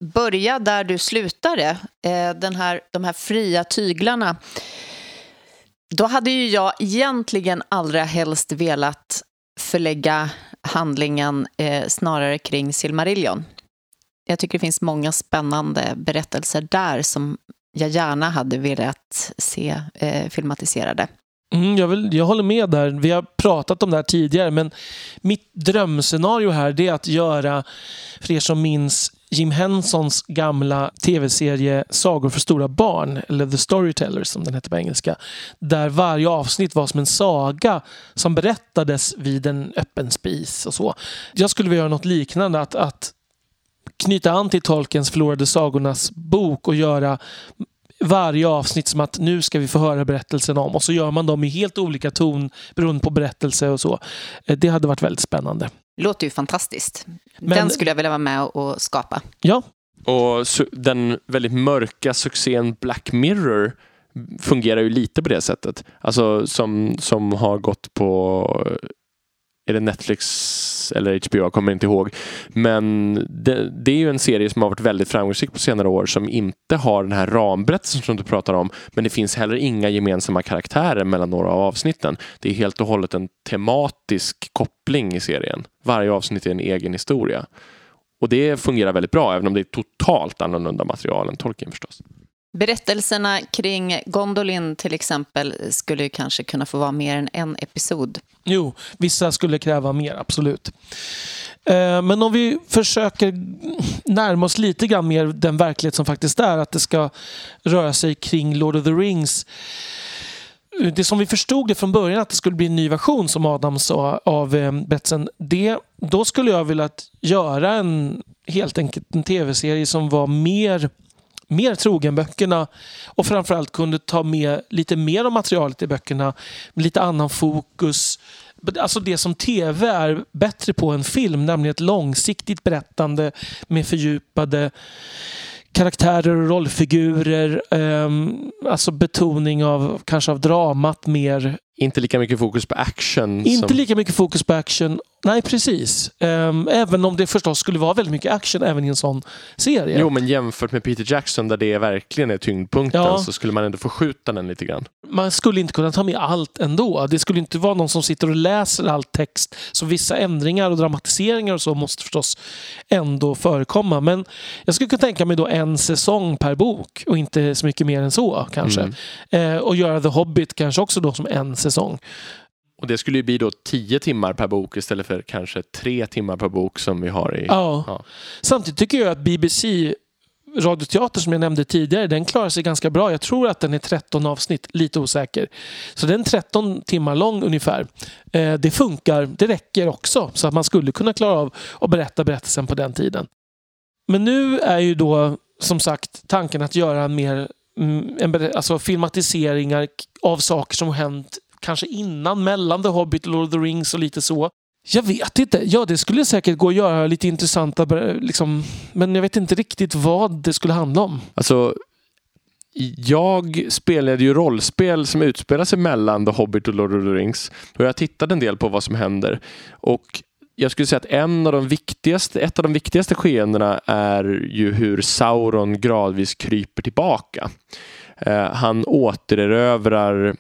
börja där du slutade, eh, den här, de här fria tyglarna. Då hade ju jag egentligen allra helst velat förlägga handlingen eh, snarare kring Silmarillion. Jag tycker det finns många spännande berättelser där som jag gärna hade velat se eh, filmatiserade. Mm, jag, vill, jag håller med där. Vi har pratat om det här tidigare, men mitt drömscenario här det är att göra, för er som minns Jim Hensons gamla tv-serie Sagor för stora barn, eller The Storytellers som den heter på engelska, där varje avsnitt var som en saga som berättades vid en öppen spis och så. Jag skulle vilja göra något liknande, att, att knyta an till Tolkiens Förlorade sagornas bok och göra varje avsnitt som att nu ska vi få höra berättelsen om och så gör man dem i helt olika ton beroende på berättelse och så. Eh, det hade varit väldigt spännande. Låter ju fantastiskt. Men, den skulle jag vilja vara med och skapa. Ja. Och den väldigt mörka succén Black Mirror fungerar ju lite på det sättet. Alltså som, som har gått på är det Netflix eller HBO, jag kommer inte ihåg. Men det, det, är ju en serie som har varit väldigt framgångsrik på senare år som inte har den här ramberättelsen som du pratar om. Men det finns heller inga gemensamma karaktärer mellan några av avsnitten. Det är helt och hållet en tematisk koppling i serien. Varje avsnitt är en egen historia. Och det fungerar väldigt bra, även om det är totalt annorlunda material än Tolkien förstås. Berättelserna kring Gondolin till exempel skulle kanske kunna få vara mer än en episod. Jo, vissa skulle kräva mer, absolut. Eh, men om vi försöker närma oss lite grann mer den verklighet som faktiskt är, att det ska röra sig kring Lord of the Rings. Det som vi förstod det från början att det skulle bli en ny version som Adam sa av eh, Betsen. Det, då skulle jag vilja göra en helt enkelt en tv-serie som var mer mer trogen böckerna och framförallt kunde ta med lite mer av materialet i böckerna med lite annan fokus. Alltså det som tv är bättre på än film, nämligen ett långsiktigt berättande med fördjupade karaktärer och rollfigurer. Ehm, alltså betoning av kanske av dramat mer. Inte lika mycket fokus på action. Inte som... lika mycket fokus på action Nej, precis. Um, även om det förstås skulle vara väldigt mycket action även i en sån serie. Jo, men jämfört med Peter Jackson där det verkligen är tyngdpunkten ja. så skulle man ändå få skjuta den lite grann. Man skulle inte kunna ta med allt ändå. Det skulle inte vara någon som sitter och läser all text. Så vissa ändringar och dramatiseringar och så måste förstås ändå förekomma. Men jag skulle kunna tänka mig då en säsong per bok och inte så mycket mer än så kanske. Mm. Eh, och göra The Hobbit kanske också då som en säsong. Och det skulle ju bli då tio timmar per bok istället för kanske tre timmar per bok som vi har i... Ja. ja. Samtidigt tycker jag att BBC Radioteater som jag nämnde tidigare, den klarar sig ganska bra. Jag tror att den är 13 avsnitt, lite osäker. Så den är 13 timmar lång ungefär. Eh, det funkar, det räcker också. Så att man skulle kunna klara av att berätta berättelsen på den tiden. Men nu är ju då som sagt tanken att göra mer mm, en, alltså filmatiseringar av saker som hänt kanske innan, mellan The Hobbit och Lord of the Rings och lite så. Jag vet inte. Ja, det skulle säkert gå att göra lite intressanta, liksom, men jag vet inte riktigt vad det skulle handla om. Alltså, jag spelade ju rollspel som utspelar sig mellan The Hobbit och Lord of the Rings. Och jag tittade en del på vad som händer. Och jag skulle säga att en av de viktigaste, ett av de viktigaste skeendena är ju hur Sauron gradvis kryper tillbaka. Eh, han återerövrar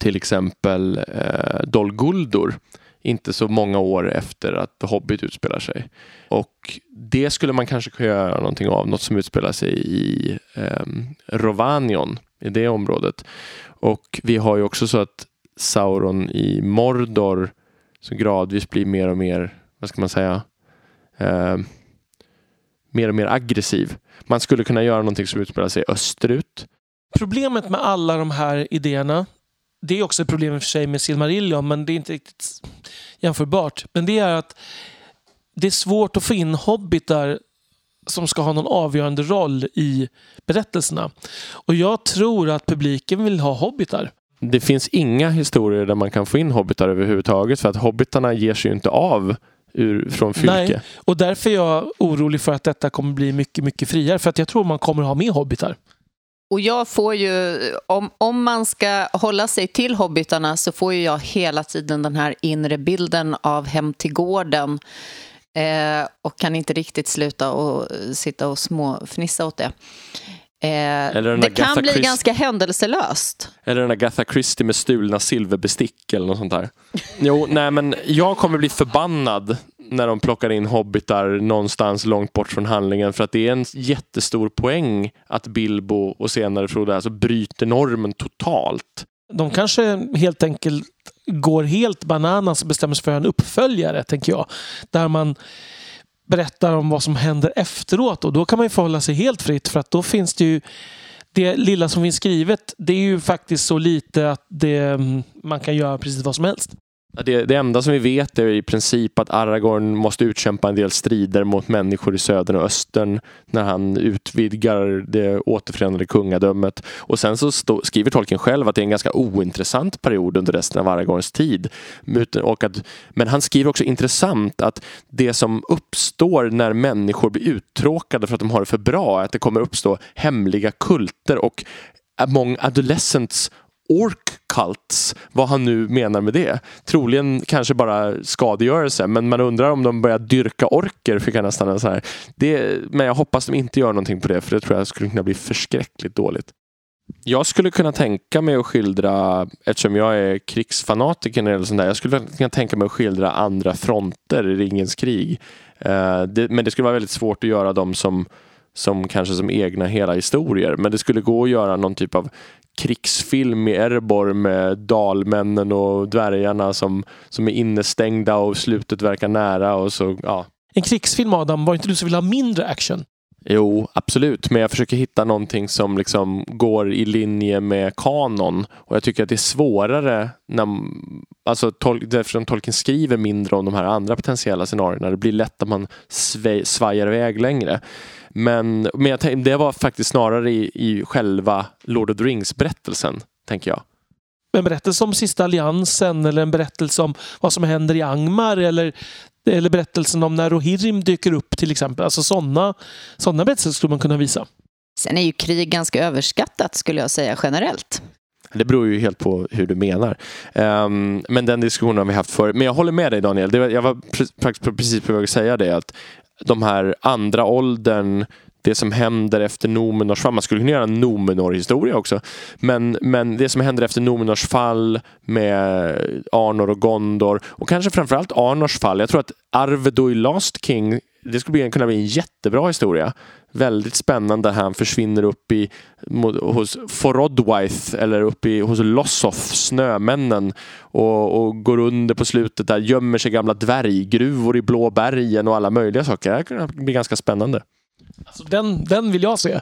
till exempel eh, Dol Guldur inte så många år efter att The Hobbit utspelar sig. Och det skulle man kanske kunna göra någonting av, något som utspelar sig i eh, Rovanion, i det området. Och vi har ju också så att Sauron i Mordor så gradvis blir mer och mer, vad ska man säga, eh, mer och mer aggressiv. Man skulle kunna göra någonting som utspelar sig österut. Problemet med alla de här idéerna det är också ett problem i och för sig med Silmarillion, men det är inte riktigt jämförbart. Men det är att det är svårt att få in hobbitar som ska ha någon avgörande roll i berättelserna. Och jag tror att publiken vill ha hobbitar. Det finns inga historier där man kan få in hobbitar överhuvudtaget för att hobbitarna ger sig ju inte av ur, från fylke. Nej, och därför är jag orolig för att detta kommer bli mycket, mycket friare. För att jag tror man kommer ha med hobbitar. Och jag får ju, om, om man ska hålla sig till hobbitarna så får ju jag hela tiden den här inre bilden av Hem till gården eh, och kan inte riktigt sluta och sitta och småfnissa åt det. Eh, det kan bli Christ... ganska händelselöst. Eller den där Gatha Christie med stulna silverbestick eller något sånt där. jo, nej men jag kommer bli förbannad när de plockar in hobbitar någonstans långt bort från handlingen för att det är en jättestor poäng att Bilbo och senare Frodo alltså bryter normen totalt. De kanske helt enkelt går helt bananas och bestämmer sig för en uppföljare, tänker jag. Där man berättar om vad som händer efteråt och då kan man ju förhålla sig helt fritt för att då finns det ju det lilla som finns skrivet, det är ju faktiskt så lite att det, mm, man kan göra precis vad som helst. Det, det, enda som vi vet är i princip att Aragorn måste utkämpa en del strider mot människor i södern och östern när han utvidgar det återförenade kungadömet. Och sen så stå, skriver Tolkien själv att det är en ganska ointressant period under resten av Aragorns tid. Och att, men han skriver också intressant att det som uppstår när människor blir uttråkade för att de har det för bra, är att det kommer uppstå hemliga kulter och among adolescents ork cults, vad han nu menar med det. Troligen kanske bara skadegörelse, men man undrar om de börjar dyrka orker, fick jag nästan så här. Det, men jag hoppas de inte gör någonting på det, för det tror jag skulle kunna bli förskräckligt dåligt. Jag skulle kunna tänka mig att skildra, eftersom jag är krigsfanatiker eller sånt där, jag skulle kunna tänka mig att skildra andra fronter i Ringens krig. Uh, det, men det skulle vara väldigt svårt att göra dem som som kanske som egna hela historier. Men det skulle gå att göra någon typ av krigsfilm i Erebor med dalmännen och dvärgarna som, som är innestängda och slutet verkar nära. Och så, ja. En krigsfilm Adam, var inte du som ville ha mindre action? Jo, absolut. Men jag försöker hitta någonting som liksom går i linje med kanon. Och jag tycker att det är svårare när, alltså, tol eftersom Tolkien skriver mindre om de här andra potentiella scenarierna. Det blir lätt att man svajar iväg längre. Men, men jag tänkte, det var faktiskt snarare i, i själva Lord of the Rings-berättelsen, tänker jag. En berättelse om sista alliansen eller en berättelse om vad som händer i Angmar eller, eller berättelsen om när Rohirrim dyker upp till exempel. Alltså sådana såna berättelser skulle man kunna visa. Sen är ju krig ganska överskattat skulle jag säga generellt. Det beror ju helt på hur du menar. Um, men den diskussionen har vi haft förr. Men jag håller med dig Daniel. Det var, jag var faktiskt precis på väg att säga det. Att de här andra åldern, det som händer efter Nomenors fall. Man skulle kunna göra en Nomenor-historia också. Men, men det som händer efter Nomenors fall med Arnor och Gondor och kanske framförallt Arnors fall. Jag tror att Arvedo i Last King det skulle kunna bli en jättebra historia. Väldigt spännande. Han försvinner upp i hos Forodwaith eller upp i, hos Lossoth, snömännen och, och, går under på slutet där, gömmer sig gamla dvärggruvor i blå bergen och alla möjliga saker. Det kan bli ganska spännande. Alltså den, den vill jag se.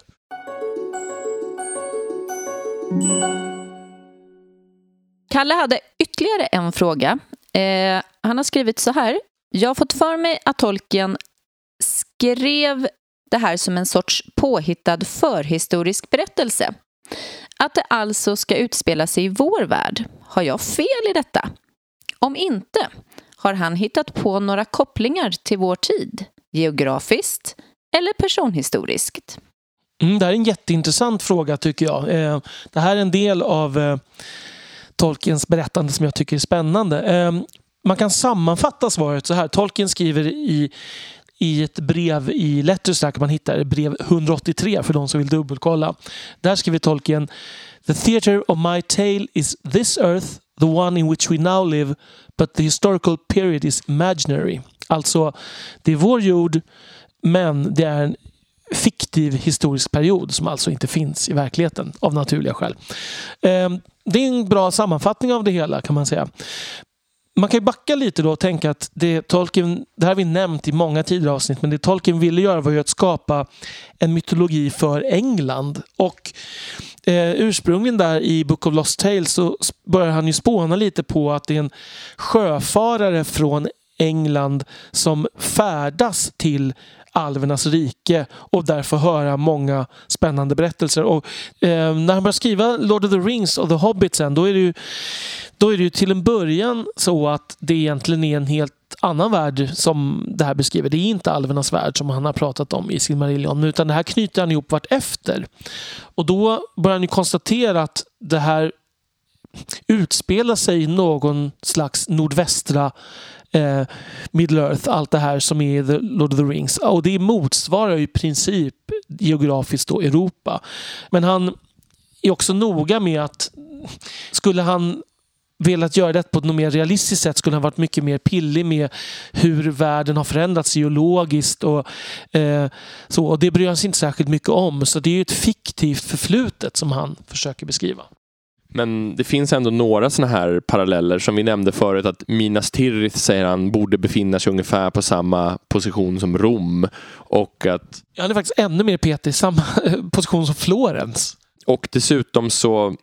Kalle hade ytterligare en fråga. Eh, han har skrivit så här. Jag har fått för mig att tolken skrev det här som en sorts påhittad förhistorisk berättelse. Att det alltså ska utspela sig i vår värld. Har jag fel i detta? Om inte, har han hittat på några kopplingar till vår tid? Geografiskt eller personhistoriskt? Mm, det här är en jätteintressant fråga tycker jag. Eh, det här är en del av eh, Tolkiens berättande som jag tycker är spännande. Eh, man kan sammanfatta svaret så här. Tolkien skriver i, i ett brev i Letters där kan man hitta brev 183 för de som vill dubbelkolla. Där skriver Tolkien The theatre of my tale is this earth, the one in which we now live, but the historical period is imaginary. Alltså, det är vår jord, men det är en fiktiv historisk period som alltså inte finns i verkligheten av naturliga skäl. Ehm, det är en bra sammanfattning av det hela kan man säga. Man kan ju backa lite då och tänka att det Tolkien, det här har vi nämnt i många tidigare avsnitt, men det Tolkien ville göra var ju att skapa en mytologi för England. Och eh, ursprungligen där i Book of Lost Tales så börjar han ju spåna lite på att det är en sjöfarare från England som färdas till alvernas rike och därför höra många spännande berättelser. Och, eh, när han börjar skriva Lord of the Rings och The Hobbit sen, då är det ju, då är det ju till en början så att det egentligen är en helt annan värld som det här beskriver. Det är inte alvernas värld som han har pratat om i Silmarillion utan det här knyter han ihop vartefter. Och då börjar han ju konstatera att det här utspelar sig i någon slags nordvästra eh, Middle Earth, allt det här som är The Lord of the Rings. Och det motsvarar i princip geografiskt då Europa. Men han är också noga med att skulle han velat göra det på ett mer realistiskt sätt skulle han varit mycket mer pillig med hur världen har förändrats geologiskt. Och, eh, så, och det bryr han sig inte särskilt mycket om. Så det är ett fiktivt förflutet som han försöker beskriva. Men det finns ändå några sådana här paralleller som vi nämnde förut att Minas Tirith säger han borde befinna sig ungefär på samma position som Rom. Och att... Ja, han är faktiskt ännu mer petig, samma *laughs* position som Florens. Och dessutom så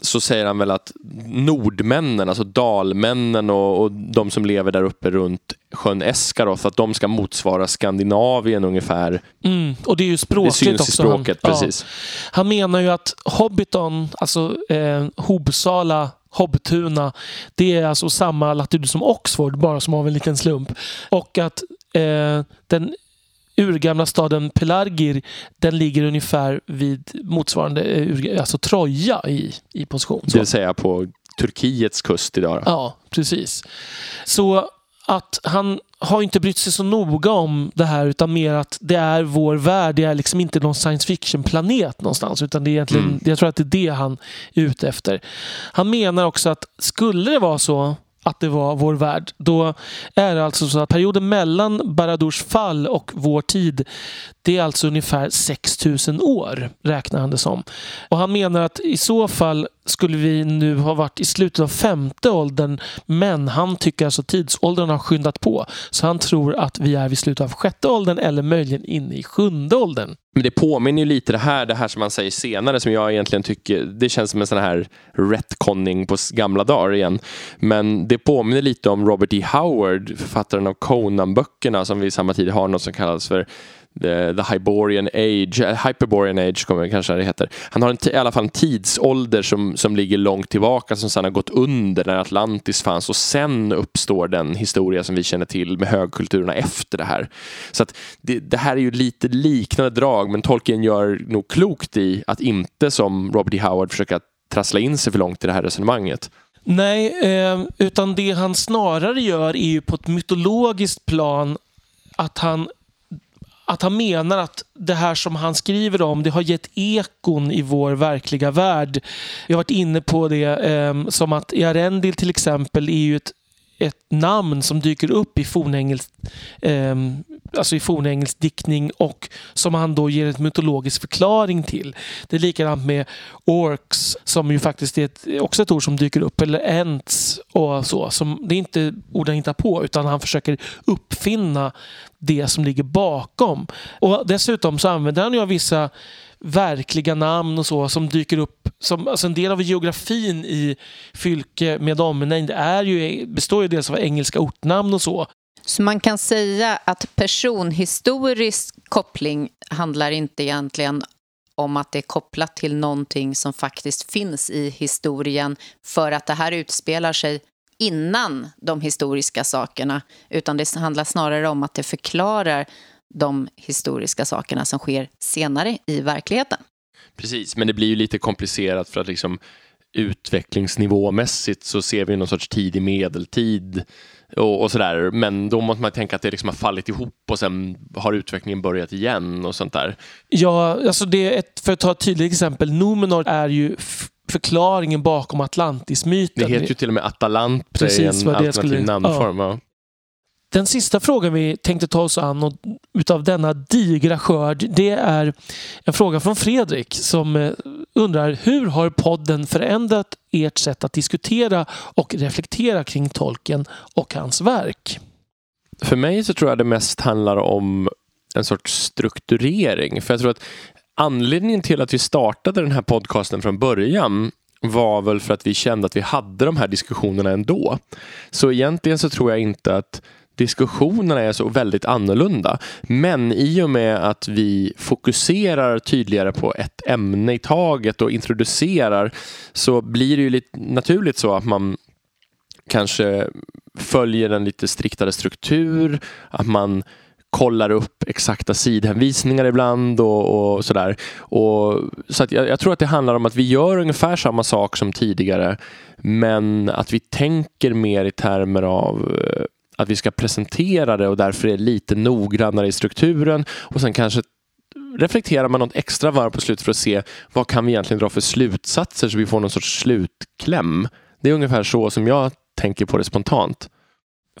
så säger han väl att nordmännen, alltså dalmännen och, och de som lever där uppe runt sjön Eskaroth, att de ska motsvara Skandinavien ungefär. Mm, och det är ju språkligt det syns också. I språket, han, precis. Ja. han menar ju att Hobbiton, alltså eh, Hobsala Hobbtuna, det är alltså samma latitud som Oxford, bara som av en liten slump. Och att eh, den urgamla staden Pelargir, den ligger ungefär vid motsvarande eh, alltså Troja i, i position. Det vill säga på Turkiets kust idag. Då. Ja, precis. Så att han har inte brytt sig så noga om det här utan mer att det är vår värld. Det är liksom inte någon science fiction-planet någonstans utan det är egentligen, mm. jag tror att det är det han är ute efter. Han menar också att skulle det vara så att det var vår värld. Då är det alltså så att perioden mellan Baradurs fall och vår tid det är alltså ungefär 6000 år räknar han det som. Och han menar att i så fall skulle vi nu ha varit i slutet av femte åldern men han tycker alltså tidsåldern har skyndat på. Så han tror att vi är vid slutet av sjätte åldern eller möjligen inne i sjunde åldern. Men det påminner ju lite det här, det här som man säger senare som jag egentligen tycker, det känns som en sån här retconning på gamla dagar igen. Men det påminner lite om Robert E. Howard, författaren av Conan-böckerna som vi i samma tid har något som kallas för The, the Hyborian Age, eh, Hyperborean Age kommer kanske det heter. Han har en i alla fall en tidsålder som, som ligger långt tillbaka som sedan har gått under när Atlantis fanns och sen uppstår den historia som vi känner till med högkulturerna efter det här. Så att det, det här är ju lite liknande drag men Tolkien gör nog klokt i att inte som Robert E. Howard försöka trassla in sig för långt i det här resonemanget. Nej, eh, utan det han snarare gör är ju på ett mytologiskt plan att han att han menar att det här som han skriver om, det har gett ekon i vår verkliga värld. Vi har varit inne på det, eh, som att Earendil till exempel är ju ett, ett namn som dyker upp i fornengelsk, eh, alltså i fornengelsk diktning och som han då ger en mytologisk förklaring till. Det är likadant med orks som ju faktiskt är ett, också ett ord som dyker upp, eller ents och så. Som, det är inte ord han hittar på utan han försöker uppfinna det som ligger bakom. Och Dessutom så använder han ju vissa verkliga namn och så som dyker upp. Som, alltså en del av geografin i Fylke med omnejd är ju, består ju dels av engelska ortnamn och så. Så man kan säga att personhistorisk koppling handlar inte egentligen om att det är kopplat till någonting som faktiskt finns i historien för att det här utspelar sig innan de historiska sakerna utan det handlar snarare om att det förklarar de historiska sakerna som sker senare i verkligheten. Precis, men det blir ju lite komplicerat för att liksom utvecklingsnivåmässigt så ser vi någon sorts tidig medeltid och, och sådär. Men då måste man tänka att det liksom har fallit ihop och sen har utvecklingen börjat igen och sånt där. Ja, alltså det är ett, för att ta ett tydligt exempel. Numenor är ju förklaringen bakom Atlantis-myten. Det heter ju till och med Atalant Precis, i en alternativ skulle, namnform. Ja. Den sista frågan vi tänkte ta oss an och utav denna digra skörd det är en fråga från Fredrik som eh, undrar hur har podden förändrat ert sätt att diskutera och reflektera kring tolken och hans verk? För mig så tror jag det mest handlar om en sorts strukturering. För jag tror att anledningen till att vi startade den här podcasten från början var väl för att vi kände att vi hade de här diskussionerna ändå. Så egentligen så tror jag inte att diskussionerna är så väldigt annorlunda. Men i och med att vi fokuserar tydligare på ett ämne i taget och introducerar så blir det ju lite naturligt så att man kanske följer en lite striktare struktur, att man kollar upp exakta sidhänvisningar ibland och, och sådär. Och, så att jag, jag, tror att det handlar om att vi gör ungefär samma sak som tidigare men att vi tänker mer i termer av eh, att vi ska presentera det och därför är lite noggrannare i strukturen och sen kanske reflekterar man något extra varv på slutet för att se vad kan vi egentligen dra för slutsatser så vi får någon sorts slutkläm. Det är ungefär så som jag tänker på det spontant.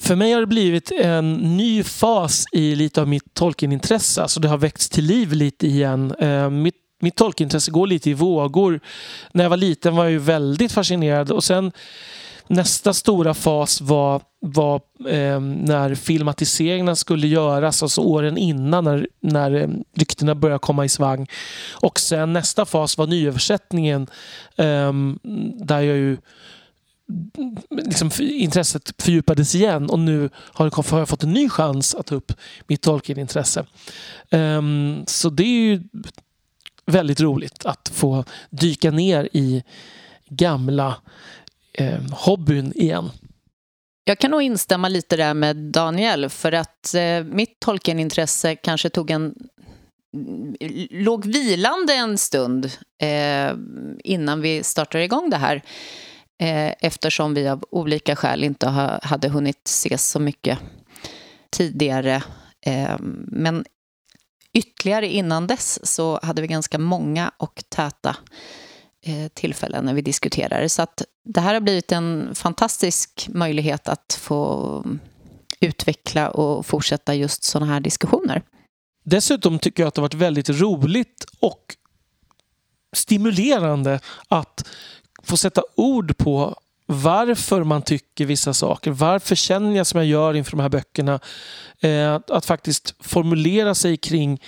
För mig har det blivit en ny fas i lite av mitt tolkenintresse. Alltså det har väckts till liv lite igen. Eh, mitt, mitt tolkenintresse går lite i vågor. När jag var liten var jag ju väldigt fascinerad och sen nästa stora fas var, var eh, när filmatiseringarna skulle göras, alltså åren innan när, när eh, ryktena började komma i svang. Och sen nästa fas var nyöversättningen eh, där jag ju liksom, intresset fördjupades igen och nu har jag fått en ny chans att ta upp mitt Tolkien-intresse. Um, ehm, så det är ju väldigt roligt att få dyka ner i gamla eh, hobbyn igen. Jag kan nog instämma lite där med Daniel för att eh, mitt Tolkien-intresse kanske tog en låg vilande en stund eh, innan vi startade igång det här eh, eftersom vi av olika skäl inte ha, hade hunnit ses så mycket tidigare. Eh, men ytterligare innan dess så hade vi ganska många och täta Eh, tillfällen när vi diskuterar. Så att det här har blivit en fantastisk möjlighet att få utveckla och fortsätta just sådana här diskussioner. Dessutom tycker jag att det har varit väldigt roligt och stimulerande att få sätta ord på varför man tycker vissa saker. Varför känner jag som jag gör inför de här böckerna? Eh, att, att, faktiskt formulera sig kring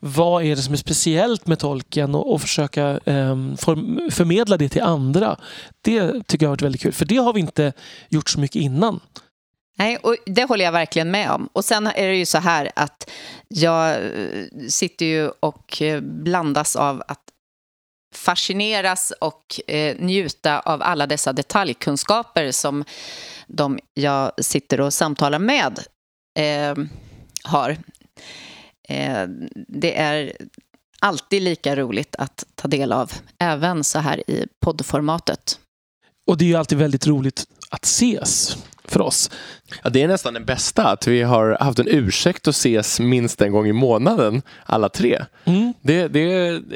vad är det som är speciellt med tolken och, och försöka eh, form, förmedla det till andra. Det tycker jag har varit väldigt kul, för det har vi inte gjort så mycket innan. Nej, och det håller jag verkligen med om. Och sen är det ju så här att jag eh, sitter ju och eh, blandas av att fascineras och eh, njuta av alla dessa detaljkunskaper som de jag sitter och samtalar med eh, har. Eh, det är alltid lika roligt att ta del av, även så här i poddformatet. Och det är ju alltid väldigt roligt att ses för oss. Ja, det är nästan den bästa, att vi har haft en ursäkt att ses minst en gång i månaden, alla tre. Mm. Det, det,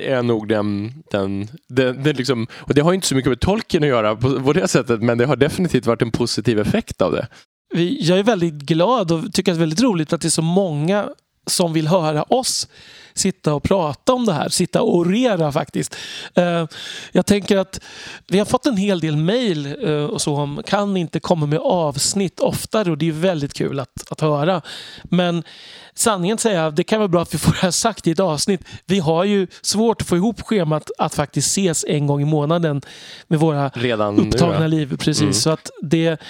är nog den... den, den, den liksom, och det har inte så mycket med tolken att göra på, på det sättet, men det har definitivt varit en positiv effekt av det. Jag är väldigt glad och tycker att det är väldigt roligt att det är så många som vill höra oss sitta och prata om det här. Sitta och orera faktiskt. Eh, jag tänker att vi har fått en hel del mejl eh, och så om kan inte komma med avsnitt oftare och det är väldigt kul att, att höra. Men sanningen säger det kan vara bra att vi får det här sagt i ett avsnitt. Vi har ju svårt att få ihop schemat att faktiskt ses en gång i månaden med våra Redan upptagna nu, ja. liv. Precis. Mm. Så att det,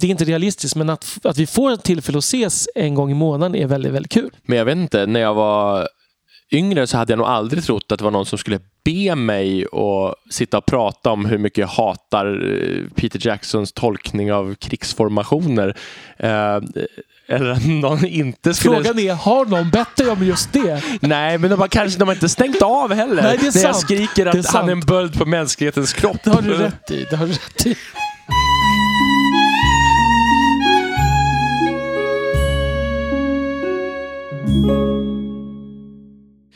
det är inte realistiskt, men att, att vi får ett tillfälle att ses en gång i månaden är väldigt, väldigt kul. Men jag vet inte, när jag var yngre så hade jag nog aldrig trott att det var någon som skulle be mig att sitta och prata om hur mycket jag hatar eh, Peter Jacksons tolkning av krigsformationer. Eh, eller att någon inte skulle... Frågan är, har någon bett dig om just det? Nej, men de har kanske de har inte stängt av heller. Nej, det är När jag sant. skriker Det är att han är en böld på mänsklighetens kropp. Det har du rätt i. Det har du rätt i.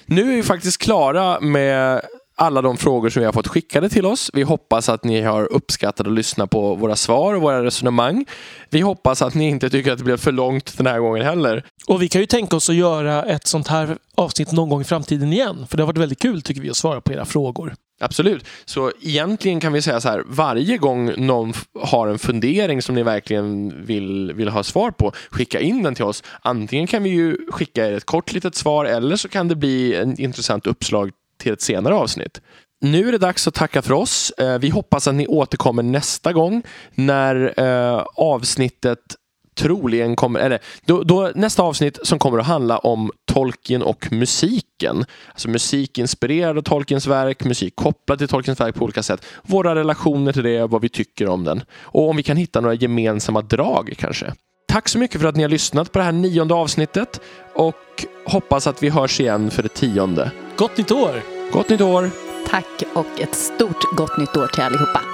Nu är vi faktiskt klara med alla de frågor som vi har fått skickade till oss. Vi hoppas att ni har uppskattat att lyssna på våra svar och våra resonemang. Vi hoppas att ni inte tycker att det blev för långt den här gången heller. Och vi kan ju tänka oss att göra ett sånt här avsnitt någon gång i framtiden igen. För det har varit väldigt kul tycker vi att svara på era frågor. Absolut. Så egentligen kan vi säga så här, varje gång någon har en fundering som ni verkligen vill, vill ha svar på, skicka in den till oss. Antingen kan vi ju skicka er ett kort litet svar eller så kan det bli en intressant uppslag till ett senare avsnitt. Nu är det dags att tacka för oss. Eh, vi hoppas att ni återkommer nästa gång när eh, avsnittet troligen kommer, eller då, då nästa avsnitt som kommer att handla om Tolkien och musiken. Alltså musik inspirerad av Tolkiens verk, musik kopplad till Tolkiens verk på olika sätt. Våra relationer till det, vad vi tycker om den. Och om vi kan hitta några gemensamma drag kanske. Tack så mycket för att ni har lyssnat på det här nionde avsnittet och hoppas att vi hörs igen för det tionde. Gott nytt år! Gott nytt år! Tack och ett stort gott nytt år till allihopa.